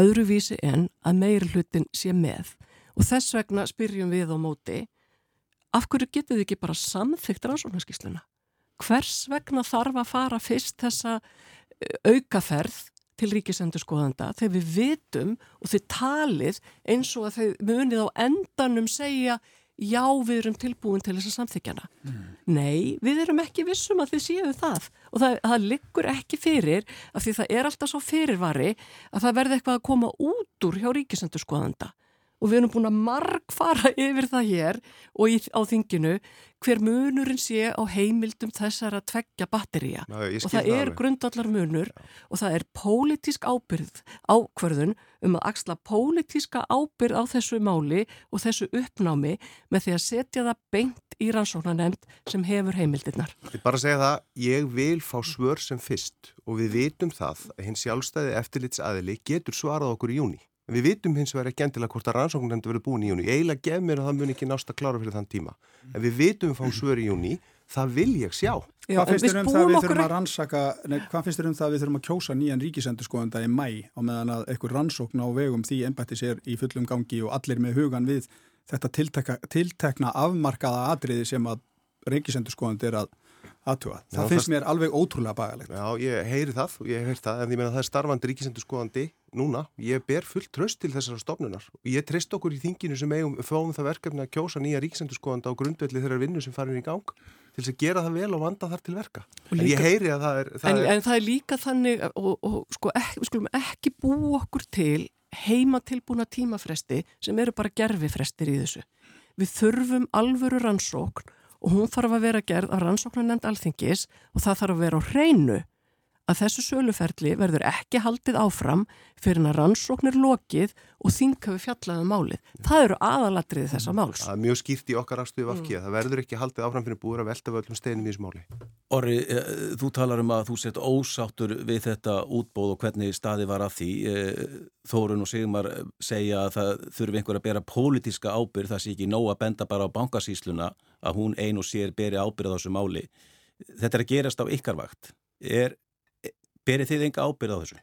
öðruvísi en að meir hlutin sé með og þess vegna spyrjum við á móti af hverju getur þið ekki bara samþygt rannsóknarskísluna? Hvers vegna þarf að fara fyrst þessa eh, aukaferð til ríkisendurskoðanda þegar við vitum og þið talið eins og að þið munið á endanum segja já við erum tilbúin til þess að samþykjana. Mm. Nei, við erum ekki vissum að þið séu það og það, það liggur ekki fyrir af því það er alltaf svo fyrirvari að það verði eitthvað að koma út úr hjá ríkisendurskoðanda og við erum búin að margfara yfir það hér og í, á þinginu hver munurinn sé á heimildum þessar að tveggja batteríja og það er grundallar munur Já. og það er pólitísk ábyrð ákverðun um að axla pólitíska ábyrð á þessu máli og þessu uppnámi með því að setja það beint í rannsóknanemnd sem hefur heimildirnar. Ég bara segja það, ég vil fá svör sem fyrst og við vitum það að hins sjálfstæði eftirlitsaðili getur svarað okkur í júni. Við vitum hins vegar ekki endilega hvort að rannsóknarnefndi verið búin í júni. Ég eiginlega gef mér að það mun ekki nást að klára fyrir þann tíma. En við vitum við fáum svör í júni, það vil ég sjá. Já, hvað finnst þér um það við þurfum að rannsaka, nei, hvað finnst þér um það við þurfum að kjósa nýjan ríkisendurskoðanda í mæ á meðan að einhver rannsókn á vegum því ennbætti sér í fullum gangi og allir með hugan við þetta tiltekna, tiltekna afmarkaða atriði sem að ríkisendurskoðandi er að aðtuga. Það Já, finnst það... mér alveg ótrúlega bagalegt. Já, ég heyri það og ég hef heyrt það en ég meina það er starfandi ríkisendur skoðandi núna. Ég ber fullt tröst til þessara stofnunar og ég treyst okkur í þinginu sem eigum fáum það verkefni að kjósa nýja ríkisendur skoðanda á grundvelli þeirra vinnu sem farin í gang til þess að gera það vel og vanda þar til verka. Líka, en ég heyri að það er... Það en, er... en það er líka þannig og, og sko ekki, við skulum ekki bú okkur til heima tilbúna tímafresti sem eru bara gerfifrestir í þessu. Við þurfum alvöru rannsókn og hún þarf að vera gerð af rannsóknarnend alþingis og það þarf að vera á hreinu að þessu söluferli verður ekki haldið áfram fyrir að rannsóknir lokið og þinkafi fjallaðu um málið. Það eru aðalatriði þessa mm. máls. Það er mjög skýrt í okkar afstöðu vafkið. Mm. Það verður ekki haldið áfram fyrir búið að velta völdum steinum í þessu máli. Orri, eh, þú talar um að þú sett ósáttur við þetta útbóð og hvernig staði var að því. Eh, Þórun og Sigmar segja að það þurfi einhver að bera pólitíska ábyrð, það sé ekki nóg að benda bara á bankasísluna að hún ein og sér beri ábyrð á þessu máli. Þetta er að gerast á ykkarvakt. Er Berið þið enga ábyrð á þessu?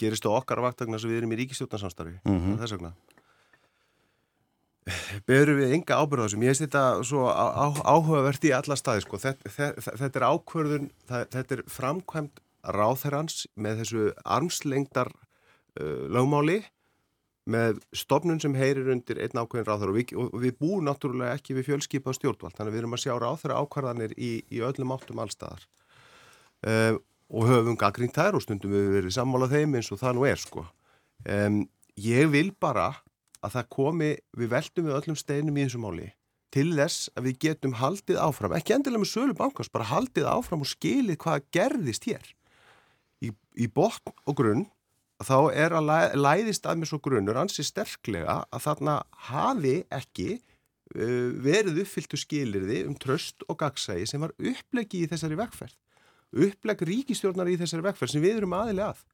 Gerist á okkar vaktegna sem við erum í ríkistjóðnarsamstarfi mm -hmm. þess vegna Berum við enga ábyrð á þessu Mér finnst þetta svo áhugavert í alla staði sko. þetta, þetta, þetta er ákvörðun það, þetta er framkvæmt ráþherrans með þessu armslengdar uh, lögmáli með stofnun sem heyrir undir einn ákveðin ráþherra og við, við búum náttúrulega ekki við fjölskipað stjórnvald þannig að við erum að sjá ráþherra ákvarðanir í, í öllum áttum allstaðar uh, og höfum gaggrínt þær og stundum við verið sammálað þeim eins og það nú er sko. Um, ég vil bara að það komi, við veldum við öllum steinum í þessu máli til þess að við getum haldið áfram, ekki endilega með sölu bankast, bara haldið áfram og skilið hvað gerðist hér. Í, í botn og grunn þá er að læ, læðist að mér svo grunnur ansi sterklega að þarna hafi ekki uh, verið uppfylltu skilirði um tröst og gagsægi sem var upplegið í þessari vekkferð uppleg ríkistjórnar í þessari vekkferð sem við erum aðilega að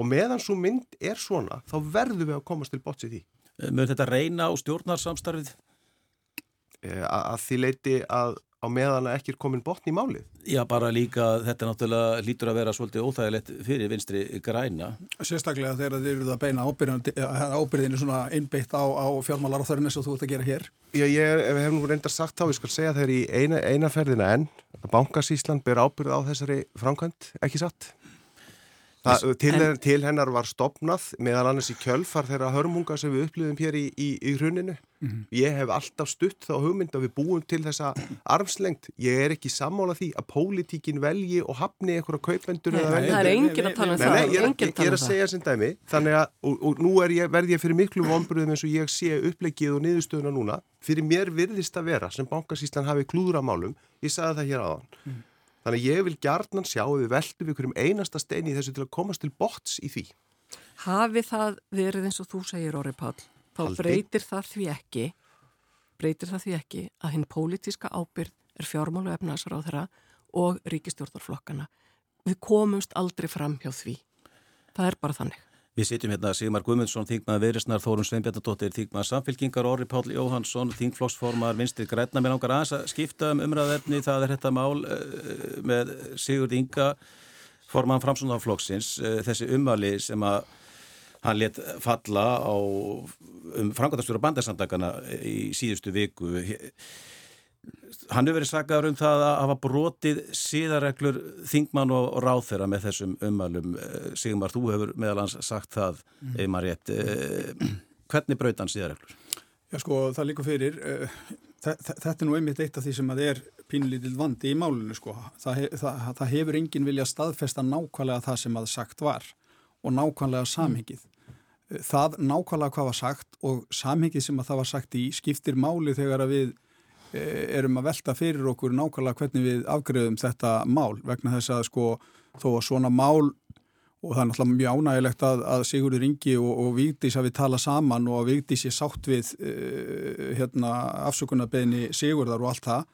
og meðan svo mynd er svona þá verðum við að komast til í því eh, Mörður þetta reyna á stjórnarsamstarfið? E, að því leiti að á meðan að ekki er komin botn í málið. Já, bara líka þetta náttúrulega lítur að vera svolítið óþægilegt fyrir vinstri græna. Sérstaklega þegar þið eruð að beina ábyrðinu svona innbeitt á, á fjármálar á þörnum eins og þú ert að gera hér. Já, ég hef nú reyndar sagt þá, ég skal segja þegar í eina, eina ferðina enn, að Bankasísland ber ábyrð á þessari framkvæmt, ekki satt? Það, til, en, til hennar var stopnað meðal annars í kjölfar þeirra hörmunga sem við upplifum hér í, í, í hruninu. Mm -hmm. Ég hef alltaf stutt þá hugmynd að við búum til þessa armslengt. Ég er ekki sammála því að pólitíkin velji og hafni einhverja kaupendur. Nei, það er engin að tala um það. Nei, ég, ég, ég er að segja sem dæmi. Þannig að, og, og nú ég, verð ég fyrir miklu vonbröðum eins og ég sé upplegið og niðurstöðuna núna. Fyrir mér virðist að vera sem bankasýslan hafi klúðramálum. Ég sagði það hér aðan. Mm. Þannig að ég vil gjarnan sjá að við veltum ykkur um einasta stein í þessu til að komast til bots í því. Hafi það verið eins og þú segir, Óri Pál, þá Haldi. breytir það því ekki, breytir það því ekki að hinn pólitiska ábyrð er fjármálu efnaðsar á þeirra og ríkistjórnarflokkana. Við komumst aldrei fram hjá því. Það er bara þannig. Við sitjum hérna Sigmar Guðmundsson, Þingmaður Veirisnar, Þórun Sveinbjarnadóttir, Þingmaður Samfélkingar, Orri Páll Jóhansson, Þingflokksformar, Vinstri Græna. Mér langar aðeins að skipta um umræðverðni, það er þetta mál uh, með Sigurd Inga, forman framsónaflokksins, uh, þessi umvali sem að hann let falla á um framkvæmtastjóra bandarsandakana í síðustu viku. Hann hefur verið saggar um það að hafa brotið síðarreglur þingmann og ráþeira með þessum umælum. Eh, Sigmar, þú hefur meðal hans sagt það, mm. Eymar Rétt. Eh, hvernig braut hann síðarreglur? Já sko, það líka fyrir. Eh, þetta er nú einmitt eitt af því sem að er pínlítið vandi í málunum sko. Það, það, það hefur enginn vilja staðfesta nákvæmlega það sem að sagt var og nákvæmlega samhengið. Það nákvæmlega hvað var sagt og samhengið sem að það var sagt í skiptir máli þegar að við erum að velta fyrir okkur nákvæmlega hvernig við afgreðum þetta mál vegna þess að sko þó að svona mál og það er náttúrulega mjög ánægilegt að, að Sigurður Ingi og, og Víkdís hafi talað saman og að Víkdís er sátt við uh, hérna, afsökunarbeginni Sigurðar og allt það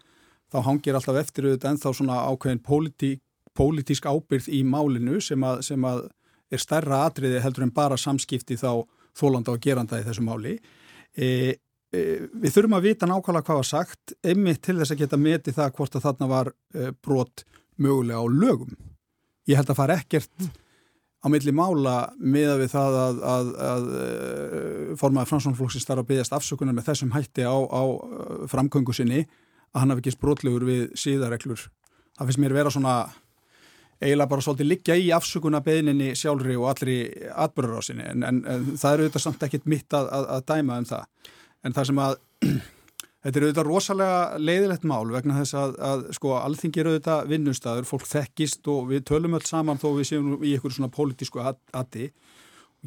þá hangir alltaf eftir auðvitað ennþá svona ákveðin pólitík, pólitísk ábyrð í málinu sem að, sem að er stærra atriði heldur en bara samskipti þá þólanda og geranda í þessu máli. E, við þurfum að vita nákvæmlega hvað var sagt einmitt til þess að geta metið það hvort að þarna var e, brot mögulega á lögum. Ég held að fara ekkert á milli mála með við það að, að, að e, formaði fransónflóksins starf að byggast afsökunar með þessum hætti á, á framköngu sinni að hann hafi ekki brotlegur við síðareglur. Það finnst mér vera svona eiginlega bara svolítið liggja í afsökunarbeðninni sjálfri og allri atbyrðarásinni en, en, en það eru auðvitað samt ekkit mitt að, að dæma um það en það sem að þetta er auðvitað rosalega leiðilegt mál vegna þess að, að sko alþingi er auðvitað vinnustæður, fólk þekkist og við tölum öll saman þó við séum í einhverjum svona pólitísku addi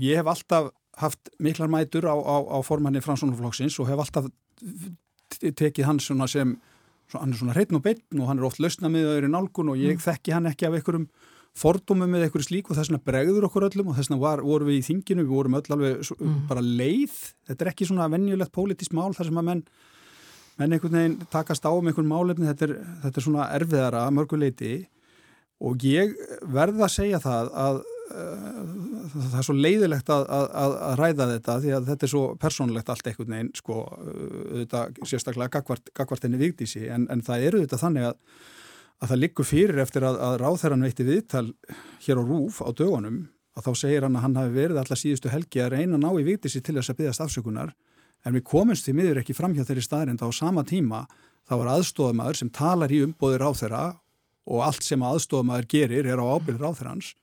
ég hef alltaf haft miklar mætur á, á, á formanni Fransónuflokksins og hef alltaf tekið hann svona sem hann er svona hreitn og beitn og hann er oft lausna með öðru nálgun og ég mm. þekki hann ekki af einhverjum fordómi með eitthvað slík og þess vegna bregður okkur öllum og þess vegna vorum við í þinginu, við vorum öll alveg mm. bara leið, þetta er ekki svona vennjulegt pólitískt mál þar sem að menn menn einhvern veginn takast á um einhvern málefni, þetta er, þetta er svona erfiðara mörguleiti og ég verða að segja það að uh, það er svo leiðilegt að, að, að ræða þetta því að þetta er svo persónlegt allt einhvern veginn sko, þetta sérstaklega gagvart, gagvart enni vigdísi. En, en það eru þetta þannig að að það liggur fyrir eftir að, að ráþæran veitti viðtal hér á Rúf á dögunum að þá segir hann að hann hafi verið alltaf síðustu helgi að reyna að ná í viktissi til þess að byggast afsökunar. En við komumst því miður ekki fram hjá þeirri staðrind á sama tíma. Þá er aðstofamæður sem talar í umbóði ráþæra og allt sem aðstofamæður gerir er á ábyrð ráþærans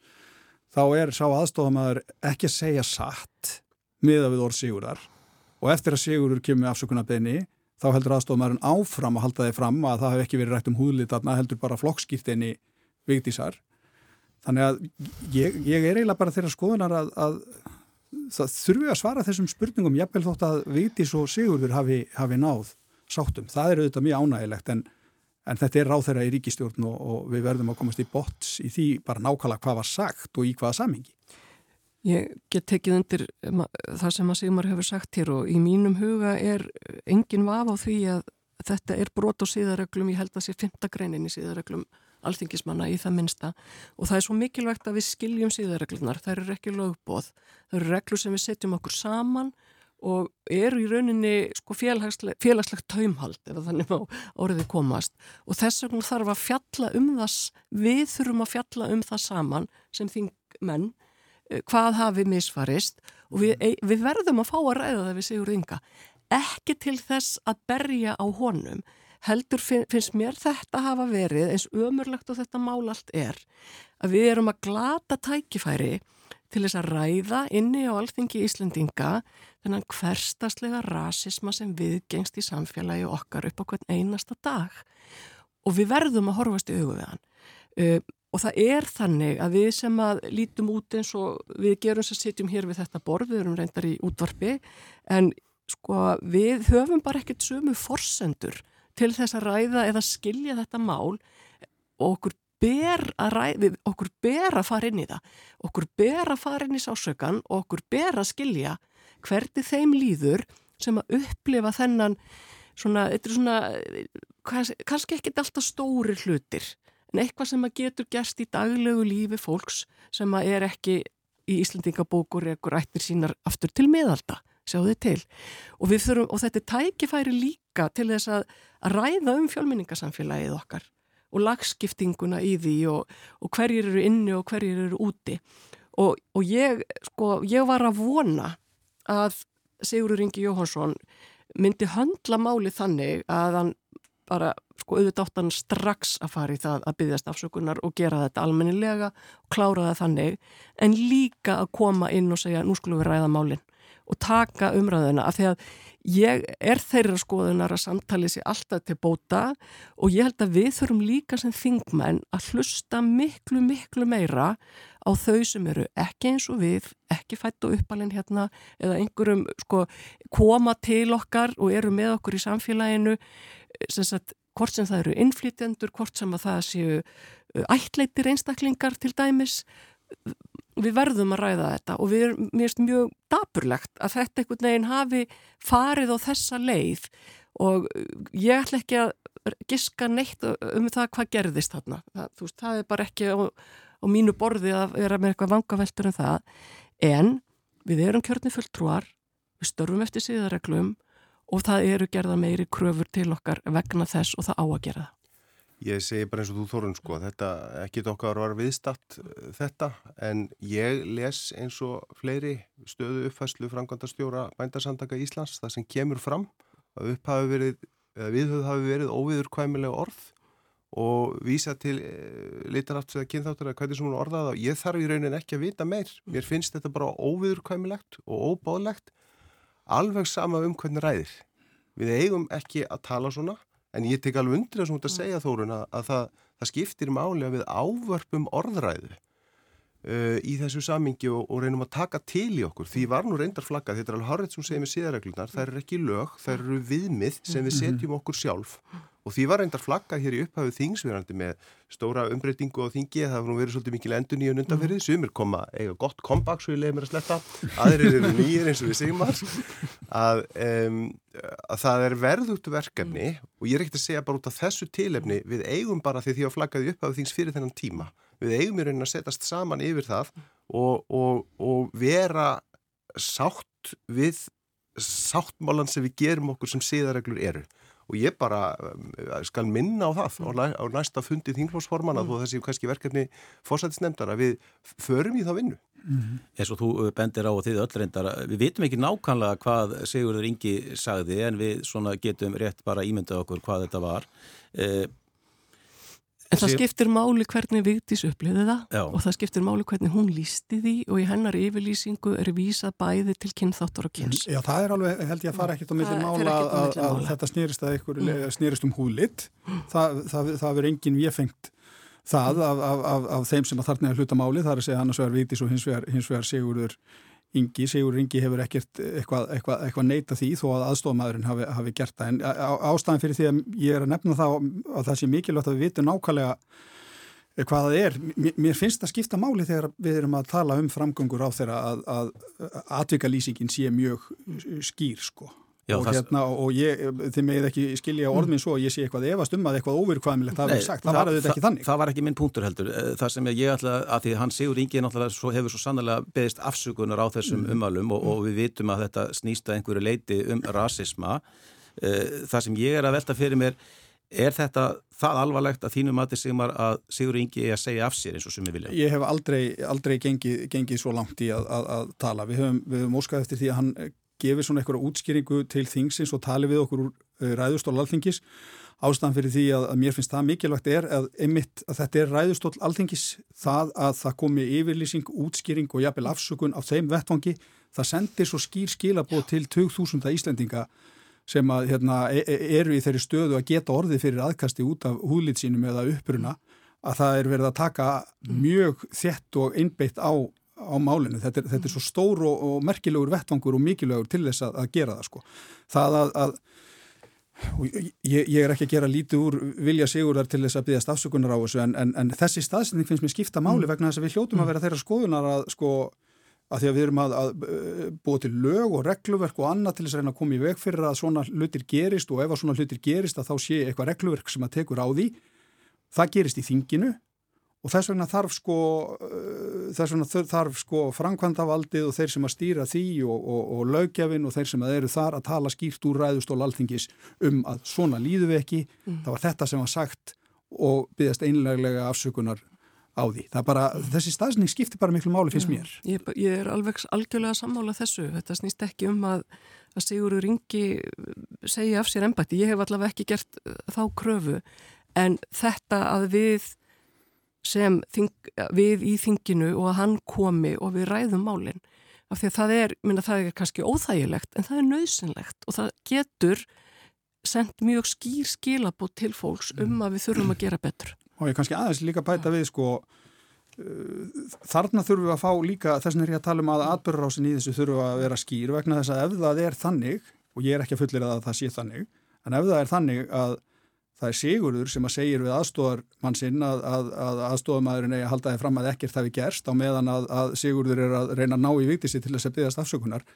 þá er sá aðstofamæður ekki að segja satt miða við orð Sigurðar. Og eftir að Sigurður kemur afsökunarbeginni þá heldur aðstofamæðurinn áfram að halda þið fram að það hef ekki verið rætt um húðlitarna, heldur bara flokkskýrtinni vigdísar. Þannig að ég, ég er eiginlega bara þeirra skoðunar að, að það þurfi að svara þessum spurningum, bel þótt að vigdís og Sigurður hafi, hafi náð sáttum. Það er auðvitað mjög ánægilegt en, en þetta er ráð þeirra í ríkistjórn og, og við verðum að komast í bots í því bara nákvæmlega hvað var sagt og í hvaða samhengi. Ég get tekið undir það sem að Sigmar hefur sagt hér og í mínum huga er engin vaf á því að þetta er brot á síðarreglum, ég held að sé fymta greinin í síðarreglum alþingismanna í það minsta og það er svo mikilvægt að við skiljum síðarreglunar, það eru ekki lögbóð, það eru reglur sem við setjum okkur saman og eru í rauninni sko félagslegt, taumhald ef þannig má orðið komast. Og þess vegna þarf að fjalla um það, við þurfum að fjalla um það saman sem þingmenn hvað hafi misfarist og við, mhm. við verðum að fá að ræða það við Sigur Inga. Ekki til þess að berja á honum heldur finnst mér þetta hafa verið eins ömurlegt og þetta mál allt er að við erum að glata tækifæri til þess að ræða inni á alþingi Íslendinga þennan hverstaslega rasisma sem viðgengst í samfélagi okkar upp á hvern einasta dag. Og við verðum að horfast í uh, og það er þannig að við sem að lítum út eins og við gerum sem sitjum hér við þetta borð, við erum reyndar í útvarpi en sko við höfum bara ekkert sömu forsendur til þess að ræða eða skilja þetta mál. Og okkur ber að, ræði, okkur ber að fara inn í það. Okkur ber að fara inn í sásökan og okkur ber að skilja hvernig þeim líður sem að upplifa þennan svona, þetta er svona kannski ekki alltaf stóri hlutir en eitthvað sem að getur gerst í daglegu lífi fólks sem að er ekki í Íslandingabókur ekkur ættir sínar aftur til miðalda sjáðu þið til. Og, þurfum, og þetta tækifæri líka til þess að, að ræða um fjölminningasamfélagið okkar og lagskiptinguna í því og, og hverjir eru inni og hverjir eru úti. Og, og ég, sko, ég var að vona að Sigurður Ingi Jóhansson myndi höndla máli þannig að hann bara, sko, auðvitað áttan strax að fara í það að byggjast afsökunar og gera þetta almennilega og klára það þannig en líka að koma inn og segja nú skulum við ræða málinn og taka umræðuna af því að ég er þeirra skoðunar að samtali sér alltaf til bóta og ég held að við þurfum líka sem þingmenn að hlusta miklu, miklu meira á þau sem eru ekki eins og við, ekki fætt og uppalinn hérna eða einhverjum sko koma til okkar og eru með okkur í samfélaginu sem sagt, hvort sem það eru innflytjendur, hvort sem að það séu ætleitir einstaklingar til dæmis við verðum að ræða þetta og við erum, mjög daburlegt að þetta einhvern veginn hafi farið á þessa leið og ég ætla ekki að giska neitt um það hvað gerðist þarna. Það, veist, það er bara ekki á, á mínu borði að vera með eitthvað vangaveltur en það en við erum kjörni fulltrúar, við störfum eftir síðareglum og það eru gerða meiri kröfur til okkar vegna þess og það á að gera það. Ég segi bara eins og þú Þorun sko, þetta, ekki okkar var viðstatt eh, þetta, en ég les eins og fleiri stöðu uppfæslu framkvæmdastjóra bændarsandaka Íslands, það sem kemur fram að upp hafi verið, viðhauð hafi verið óviður kvæmilega orð og vísa til e, litarafts eða kynþáttur eða hvernig sem hún orðaði og ég þarf í raunin ekki að vita meir, mér finnst þetta bara óviður kvæmilegt og óbáðlegt, alveg sama um hvernig ræðir. Við eigum ekki að tala svona En ég tek alveg undir þess að mm. segja Þórun að, að það, það skiptir máli að við ávörpum orðræðu uh, í þessu samingi og, og reynum að taka til í okkur. Því var nú reyndar flaggað, þetta er alveg harrið sem segir með síðareglunar, það er ekki lög, það eru viðmið sem við mm-hmm. setjum okkur sjálf og því var reyndar flaggað hér í upphafið þingsverandi með stóra umbreytingu og þingi það var nú verið svolítið mikil endur nýjum undanferðið sumir koma eiga gott kompakt svo ég leiði mér að sletta aðrir eru nýjir eins og við segjum að, um, að það er verðugt verkefni og ég er ekkert að segja bara út af þessu tilefni við eigum bara því því að flaggaði upphafið þings fyrir þennan tíma við eigum í raunin að setjast saman yfir það og, og, og vera sátt við sáttmálan sem við gerum okkur sem síðareglur eru og ég bara eh, skal minna á það mm. á næsta fundi þingflósforman að mm. þessi kannski verkefni fórsættisnefndar að við förum í það vinnu. Mm. Eins og þú eh, bendir á og þið öll reyndar, við vitum ekki nákvæmlega hvað Sigurður Ingi sagði en við getum rétt bara ímyndað okkur hvað þetta var. En það skiptir máli hvernig Vigdís upplýði það Já. og það skiptir máli hvernig hún lísti því og í hennar yfirlýsingu er vísað bæði til kynþáttur og kyns. Já, það er alveg, held ég að fara ekkert á milli mála að, að, að þetta snýrist, að ykkur, mm. snýrist um húlit. Það, það, það verður enginn viðfengt það af, af, af þeim sem að þarna er hluta máli, það er að segja annars vegar Vigdís og hins vegar, hins vegar Sigurður Ingi, Sigur Ingi hefur ekkert eitthvað, eitthvað, eitthvað neita því þó að aðstofamæðurinn hafi, hafi gert það en ástæðan fyrir því að ég er að nefna það að það sé mikilvægt að við vitum nákvæmlega hvað það er. Mér finnst það skipta máli þegar við erum að tala um framgöngur á þeirra að, að, atvikalýsingin sé mjög skýr sko. Já, og, hérna, og ég, þið megið ekki skilja orðminn svo og ég sé eitthvað efast um að eitthvað óvirkvæmilegt það, það, það var auðvitað ekki þannig. Það var ekki minn punktur heldur. Eh, það sem ég ætla að því hann Sigur Ingi svo, hefur svo sannlega beðist afsökunar á þessum mm. umalum og, og við vitum að þetta snýsta einhverju leiti um rasisma. Eh, það sem ég er að velta fyrir mér er þetta það alvarlegt að þínum að Sigmar að Sigur Ingi er að segja af sér eins og sem við vilja? Ég hef aldrei, aldrei gengið, gengið svo langt í að, að, að tala. Við höfum, við höfum óskað eftir því að hann gefið svona eitthvað útskýringu til þingsins og tali við okkur úr uh, ræðustól alþingis. ástæðan fyrir því að, að mér finnst það mikilvægt er að, einmitt, að þetta er ræðustól alþengis það að það komi yfirlýsing, útskýring og jafnvel afsökun á þeim vettvangi það sendir svo skýr skilabóð til 2000 Íslendinga sem að, hérna, e, e, eru í þeirri stöðu að geta orðið fyrir aðkasti út af húðlýtsínum eða uppruna að það er verið að taka mjög þett og einbeitt á, á málinu. Þetta er, þetta er svo stór og, og merkilegur vettvangur og mikilvægur til þess að, að gera það sko. Það að, að Ég, ég er ekki að gera lítið úr vilja sigurðar til þess að byggja stafsökunar á þessu en, en, en þessi staðsending finnst mér skipta máli mm. vegna þess að við hljótum að vera þeirra skoðunar að sko að því að við erum að, að búa til lög og regluverk og annað til þess að reyna að koma í veg fyrir að svona hlutir gerist og ef að svona hlutir gerist að þá sé eitthvað regluverk sem að tekur á því það gerist í þinginu og þess vegna þarf sko, uh, þess vegna þarf sko framkvæmdavaldið og þeir sem að stýra því og, og, og lögjafin og þeir sem að eru þar að tala skýrt úr ræðustól alþingis um að svona líðu við ekki, mm. það var þetta sem var sagt og byggðast einleglega afsökunar á því. Það bara, þessi staðsning skiptir bara miklu máli finnst mér. Ég, ég er alveg algjörlega sammála þessu, þetta snýst ekki um að, að Sigurður Ingi segja af sér ennbætti, ég hef allavega ekki gert þá kröfu en þetta að við sem þing, við í þinginu og að hann komi og við ræðum málinn af því að það er, minna það er kannski óþægilegt en það er nöðsynlegt og það getur sendt mjög skýr skilabót til fólks um mm. að við þurfum að gera betur. Og ég kannski aðeins líka bæta við sko uh, þarna þurfum við að fá líka, þess vegna er ég að tala um að atbyrðarásin í þessu þurfum að vera skýr vegna þess að ef það er þannig og ég er ekki að fullir að það sé þannig en ef það er þannig að það er Sigurður sem að segir við aðstóðarmann sinn að, að, að aðstóðarmadurinn eigi að halda þig fram að ekkert það við gerst á meðan að, að Sigurður er að reyna að ná í viktissi til þess að byggast afsökunar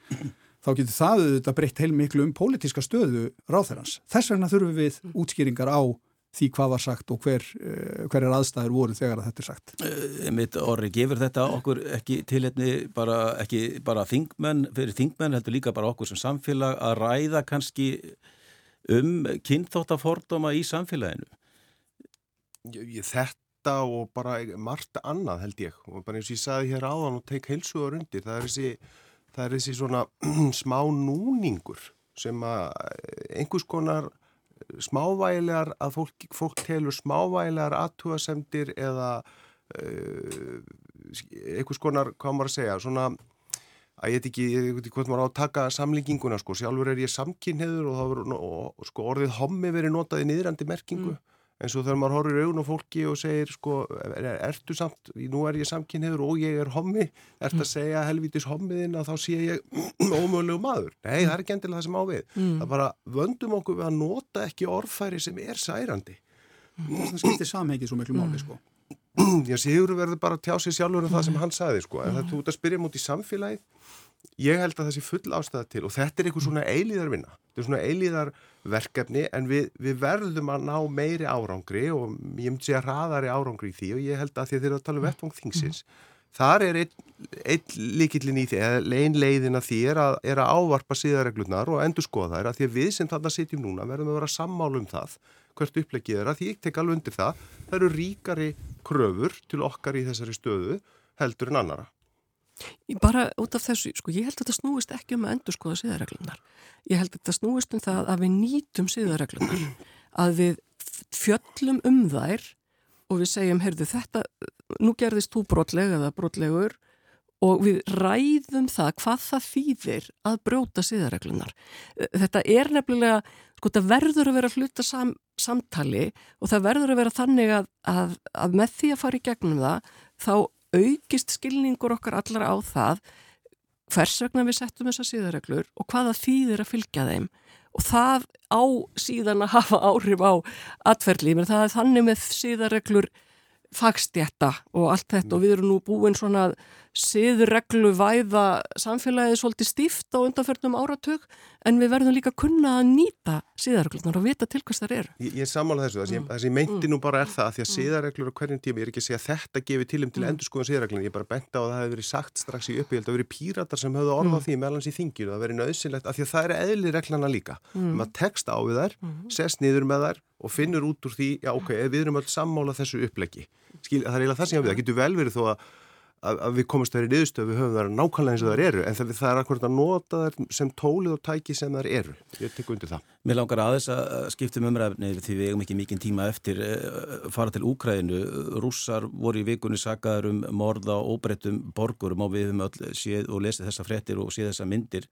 þá getur það auðvitað breytt heilmiklu um pólitíska stöðu ráþeirans. Þess vegna þurfum við útskýringar á því hvað var sagt og hver, eh, hver er aðstæður voru þegar að þetta er sagt. Uh, mitt orri, gefur þetta okkur ekki tilhetni bara, ekki bara þingmenn, fyrir þingmenn heldur líka bara okkur sem samfélag að ræða kannski um kynþóttafordóma í samfélaginu? Þetta og bara margt annað held ég og bara eins og ég sagði hér áðan og teik heilsuður undir, það er þessi, það er þessi svona smá núningur sem að einhvers konar smávægilegar að fólk, fólk telur smávægilegar aðtúasemdir eða uh, einhvers konar, hvað maður að segja, svona að ég veit ekki, ég veit ekki hvort maður á að taka samlinginguna sko, sjálfur er ég samkynniður og, og, og sko, orðið hommi verið notað í niðrandi merkingu, mm. eins og þegar maður horfir augun á fólki og segir sko, er, ertu samt, nú er ég samkynniður og ég er hommi, ert mm. að segja helvitis hommiðinn að þá sé ég ómögulegu maður. Nei, mm. það er ekki endilega það sem á við. Mm. Það bara vöndum okkur við að nota ekki orðfæri sem er særandi. Það skiptir samhengi svo miklu máli mm. sko. Já, Sigur verður bara að tjá sig sjálfur um það sem hann sagði sko, en það þú ert að spyrja mútið samfélagið ég held að það sé full ástæða til og þetta er eitthvað svona eilíðarvinna. Þetta er svona eilíðarverkefni en við, við verðum að ná meiri árangri og ég myndi segja hraðari árangri í því og ég held að því að þeir eru að tala um vettvang þingsins. Þar er einn ein líkillin í því, eða einn leiðin að því er að, er að ávarpa síðarreglurnar og endur skoða þær að því að við sem þarna sitjum núna verðum að vera sammálu um það hvert upplegið er. Að því ég tek alveg undir það það eru ríkari kröfur til okkar í þessari stöðu heldur en annara Bara út af þessu, sko, ég held að þetta snúist ekki um að endur skoða síðarreglunar. Ég held að þetta snúist um það að við nýtum síðarreglunar, að við fjöllum um þær og við segjum, heyrðu þetta, nú gerðist þú brotlega eða brotlegur og við ræðum það hvað það þýðir að brjóta síðarreglunar. Þetta er nefnilega, sko, það verður að vera hluta sam, samtali og það verður að vera þannig að, að, að með því að fara í gegnum það, þá aukist skilningur okkar allar á það hvers vegna við settum þessa síðarreglur og hvaða þýðir að fylgja þeim. Og það á síðan að hafa áhrif á atferðli, menn það er þannig með síðarreglur fagstjætta og allt þetta. Og við erum nú búin svona siðreglu væða samfélagið svolítið stíft á undanferðnum áratug en við verðum líka kunna að nýta siðreglunar og vita til hvers það eru. Ég, ég samála þessu, mm. það sem ég meinti nú bara er það að því að mm. siðreglur á hverjum tíma, ég er ekki að segja þetta gefi tilum til mm. endur skoðan siðreglun, ég er bara bent á að það hefur verið sagt strax í að það hefur verið píratar sem höfðu orða á mm. því meðlans í þinginu, það verið nöðsynlegt að því að það er eðli reglana líka, mm. maður tekst á við þær, mm. sest niður með þær og finnur út úr því, já ok, við erum öll sammála þessu uppleggi. Skil, það er eiginlega það sem ég hafði, það getur vel verið þó að að, að við komumst vera í niðurstöðu, við höfum verið nákvæmlega eins og þar eru, en það, það er akkurat að nota þær sem tólið og tæki sem þar eru. Ég tek undir það. Mér langar aðeins að skiptum umræfni því við eigum ekki mikinn tíma eftir uh, fara til Úkræðinu. Rússar voru í vikunni sagaður um morða og óbreyttum borgurum og við höfum öll séð og lesið þessa frettir og séð þessa myndir.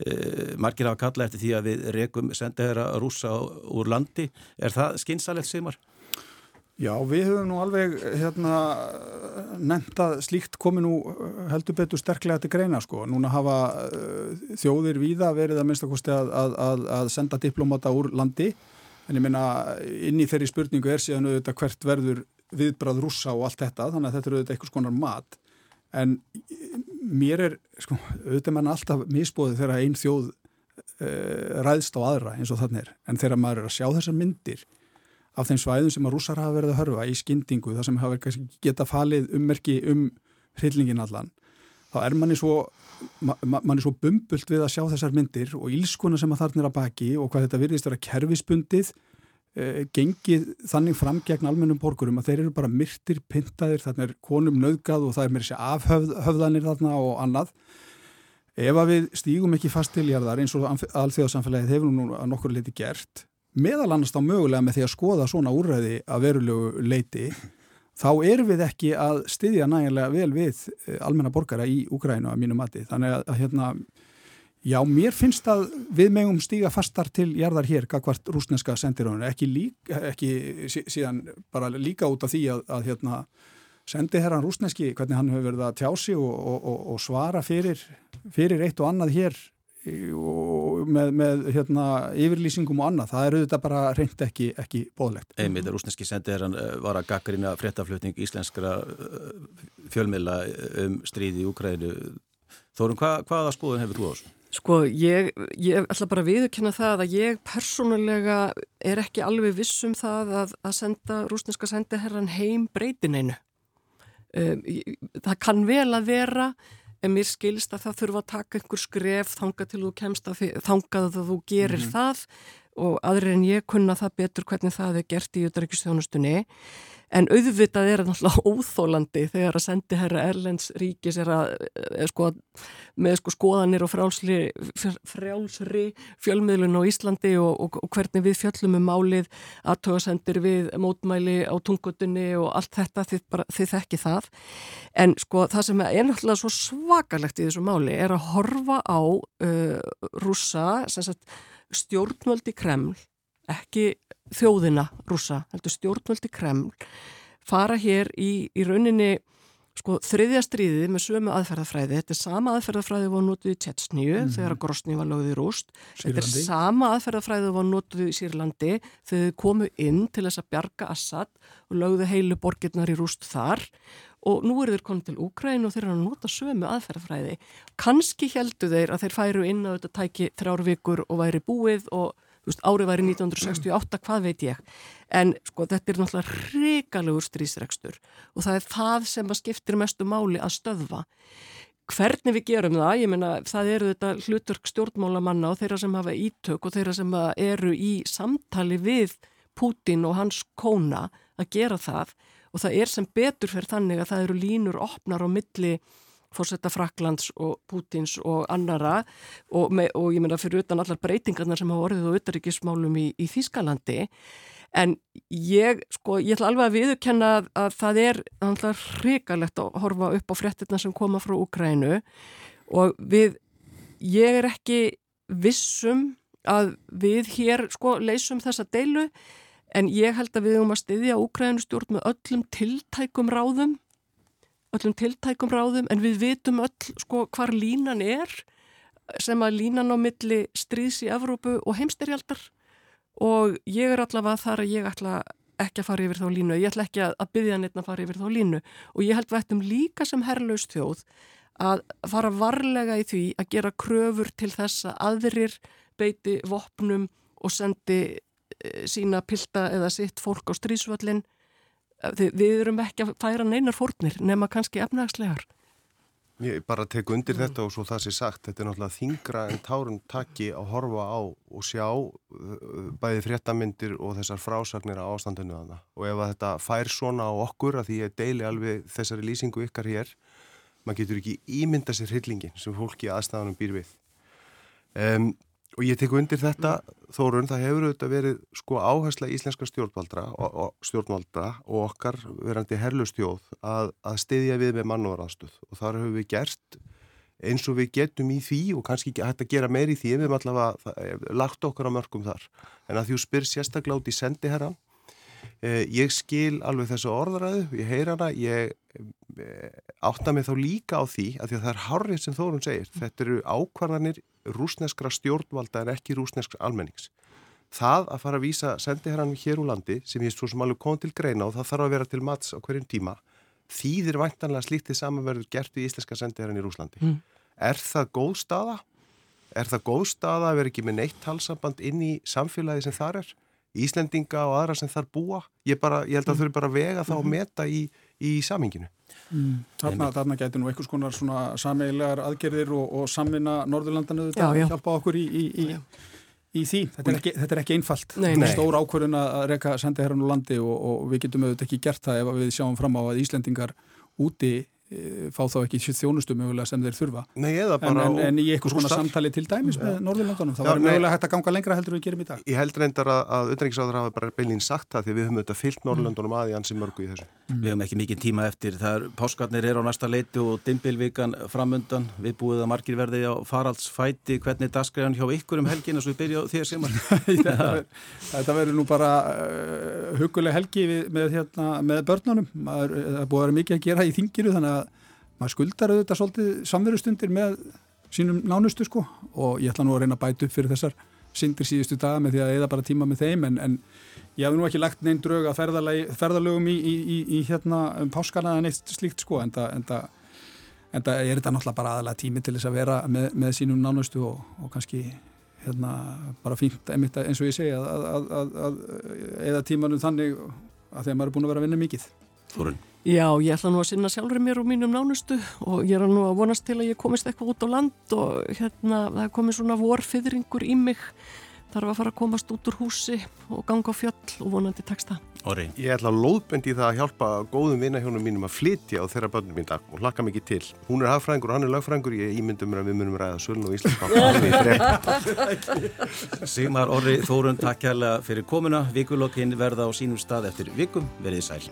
Uh, margir hafa kallað eftir því að við rekum sendaðara rússa úr landi. Er það skinsalegt semar? Já, við höfum nú alveg hérna, nefnt að slíkt komi nú heldur betur sterklega til greina sko. Núna hafa uh, þjóðir víða verið að minnstakosti að, að, að senda diplomata úr landi. En ég minna inn í þeirri spurningu er síðan auðvitað hvert verður viðbrað rúsa og allt þetta þannig að þetta eru auðvitað einhvers konar mat. En mér er sko, auðvitað mann alltaf misbóðið þegar einn þjóð uh, ræðst á aðra eins og þannig er. En þegar maður er að sjá þessar myndir af þeim svæðum sem að rússar hafa verið að hörfa í skyndingu, það sem hafa geta falið ummerki um hryllingin allan, þá er manni svo manni svo bumbult við að sjá þessar myndir og ílskona sem að þarna er að baki og hvað þetta virðist að vera kerfispundið eh, gengið þannig fram gegn almennum borgurum að þeir eru bara myrtir, pintaðir, þarna er konum nöðgað og það er mér sér afhöfðanir þarna og annað. Ef að við stígum ekki fast til jarðar eins og alþjóðsamfélagið hefur nú að nokkur leiti gert meðal annars þá mögulega með því að skoða svona úrræði að verulegu leiti þá erum við ekki að styðja nægilega vel við eh, almenna borgara í Úgrænu að mínu mati. Þannig að, að hérna, já, mér finnst að við megum stíga fastar til jarðar hér kakvart rúsneska sendiröðinu, ekki, lík, ekki síðan bara líka út af því að, að hérna, sendi herran rúsneski hvernig hann hefur verið að tjási og, og, og, og svara fyrir, fyrir eitt og annað hér með, með hérna, yfirlýsingum og annað, það er auðvitað bara reynd ekki, ekki bóðlegt. Einmitt, rúsneski sendir hann eh, var að gaggarina fréttaflutning íslenskra eh, fjölmiðla eh, um stríði í Úkræðinu. Þórum, hva, hvaða skoðun hefur þú á þessu? Sko, ég, ég ætla bara að viðkynna það að ég persónulega er ekki alveg vissum það að, að senda rúsneska sendiherran heim breytineinu. Um, það kann vel að vera en mér skilst að það þurfa að taka einhver skref þangað til þú kemst að þangað að þú gerir mm -hmm. það og aðrir en ég kunna það betur hvernig það er gert í utryggjastjónustunni en auðvitað er það náttúrulega óþólandi þegar að sendi herra Erlends ríkis er að er sko, með sko skoðanir og frjálsri, frjálsri fjölmiðlun á Íslandi og, og, og hvernig við fjöllum um málið aðtöðasendir við mótmæli á tungutunni og allt þetta þið, bara, þið þekki það. En sko það sem er náttúrulega svo svakalegt í þessu máli er að horfa á uh, rúsa sagt, stjórnvöldi Kreml ekki þjóðina rúsa, heldur stjórnvöldi Kreml, fara hér í, í rauninni sko, þriðja stríðið með sömu aðferðafræði. Þetta er sama aðferðafræði var notið í Tjetsnýju mm -hmm. þegar Grosni var lögðið rúst. Sýrlandi. Þetta er sama aðferðafræði var notið í Sýrlandi þegar þið komu inn til þess að bjarga Assad og lögðu heilu borgirnar í rúst þar og nú eru þeir konið til Úkræn og þeir eru að nota sömu aðferðafræði. Kanski heldu þeir að þeir færu inn á þetta tæki þrjárvíkur og væri búið og veist, árið væri 1968, hvað veit ég. En sko þetta er náttúrulega hrikalegur strísrekstur og það er það sem að skiptir mestu máli að stöðva. Hvernig við gerum það, ég menna það eru þetta hlutverk stjórnmálamanna og þeirra sem hafa ítök og þeirra sem eru í samtali við Putin og hans kóna að gera það og það er sem betur fyrir þannig að það eru línur opnar á milli fórsetta Fraklands og Pútins og annara og, með, og ég menna fyrir utan allar breytingarnar sem hafa orðið á auðaríkismálum í, í Þýskalandi. En ég, sko, ég ætla alveg að viðurkenna að, að það er hrikalegt að horfa upp á frettirna sem koma frá Ukrænu og við, ég er ekki vissum að við hér, sko, leysum þessa deilu en ég held að við höfum að styðja Ukrænustjórn með öllum tiltækum ráðum öllum tiltækum ráðum en við vitum öll sko hvar línan er sem að línan á milli stríðs í Evrópu og heimsterjaldar og ég er allavega þar að ég ætla ekki að fara yfir þá línu, ég ætla ekki að byggja neitt að fara yfir þá línu. Og ég held vettum líka sem herrlaust þjóð að fara varlega í því að gera kröfur til þess að aðrir beiti vopnum og sendi sína pilda eða sitt fólk á stríðsvöllin við, við erum ekki að færa neinar fórnir nema kannski efnagslegar. Ég bara tek undir mm. þetta og svo það sé sagt, þetta er náttúrulega þingra en tárun takki að horfa á og sjá uh, bæði fréttamindir og þessar frásagnir á ástandinu þannig. Og ef þetta fær svona á okkur, að því ég deili alveg þessari lýsingu ykkar hér, maður getur ekki ímynda sér hryllingin sem fólki aðstæðanum býr við um, og ég tek undir þetta þórun, það hefur auðvitað verið sko áhersla íslenska stjórnvaldra og, og stjórnvaldra og okkar verandi herlustjóð að, að stiðja við með mannúaraðstöð og þar hefur við gert eins og við getum í því og kannski hægt að gera meir í því við hefum allavega lagt okkar á mörgum þar. En að þú spyr sérstaklega út í sendiherran eh, ég skil alveg þessu orðræðu, ég heyr hana ég eh, átta mig þá líka á því að því að það er harrið sem Þórun segir þetta eru ákvarðanir rúsneskra stjórnvalda en ekki rúsneskra almennings það að fara að vísa sendiherran hér úr landi sem ég svo sem alveg kom til greina og það þarf að vera til mats á hverjum tíma þýðir væntanlega slítið samanverður gert við íslenska sendiherran í Rúslandi mm. er það góð staða? Er það góð staða að vera ekki með neitt talsamband inn í samfélagi sem þar er? Íslendinga og aðra sem þar búa? Ég, bara, ég held að þau eru bara vega þá að mhm. meta í, í saminginu. Mm. Þarna, þarna getur nú einhvers konar svona sameigilegar aðgerðir og, og samvinna Norðurlandanu þetta hjálpa okkur í, í, í, í því. Þetta er ekki, þetta er ekki einfalt. Nei, nei. Stór ákvörðun að reyka senda herran úr landi og, og við getum auðvitað ekki gert það ef við sjáum fram á að Íslendingar úti fá þá ekki þjónustu mögulega sem þeir þurfa. Nei, en, en, en í einhvers konar samtali til dæmis ja. með Norðurlandunum, það var mögulega hægt að ganga lengra heldur við gerum í dag. Ég held reyndar að, að utryggisáður hafa bara beilín sagt það því við höfum auðvitað fyllt Norðurlandunum mm. að í ansi mörgu í þessu. Mm. Við höfum ekki mikið tíma eftir, það er páskarnir er á næsta leiti og dimbilvíkan framundan við búið að margir verði á faraldsfæti. Hvernig dasgræðan hjá ykkur um helgin og svo við byrja maður skuldar auðvitað svolítið samverðustundir með sínum nánustu sko og ég ætla nú að reyna að bæta upp fyrir þessar syndir síðustu daga með því að eða bara tíma með þeim en, en ég hef nú ekki lagt neinn drög að ferðalögum í, í, í, í hérna um páskana en eitt slíkt sko en það er þetta náttúrulega bara aðalega tími til þess að vera með, með sínum nánustu og, og kannski hérna bara fínt eins og ég segja að, að, að, að eða tímanum þannig að þegar maður er búin að vera að vinna mikið. Þorun Já, ég ætla nú að sinna sjálfur mér og mínum nánustu og ég er nú að vonast til að ég komist eitthvað út á land og hérna það er komið svona vorfiðringur í mig þarf að fara að komast út úr húsi og ganga á fjöll og vonandi texta. Orri. Ég ætla að lóðbendi það að hjálpa góðum vinahjónum mínum að flytja á þeirra börnum mín dag og hlakka mikið til. Hún er hafðfræðingur og hann er lögfræðingur, ég ímyndum mér að við munum ræða sölun og Íslandsbank. Sigmar Orri Þórun, takk kærlega fyrir komuna. Vikulokkin verða á sínum stað eftir vikum. Verðið sæl.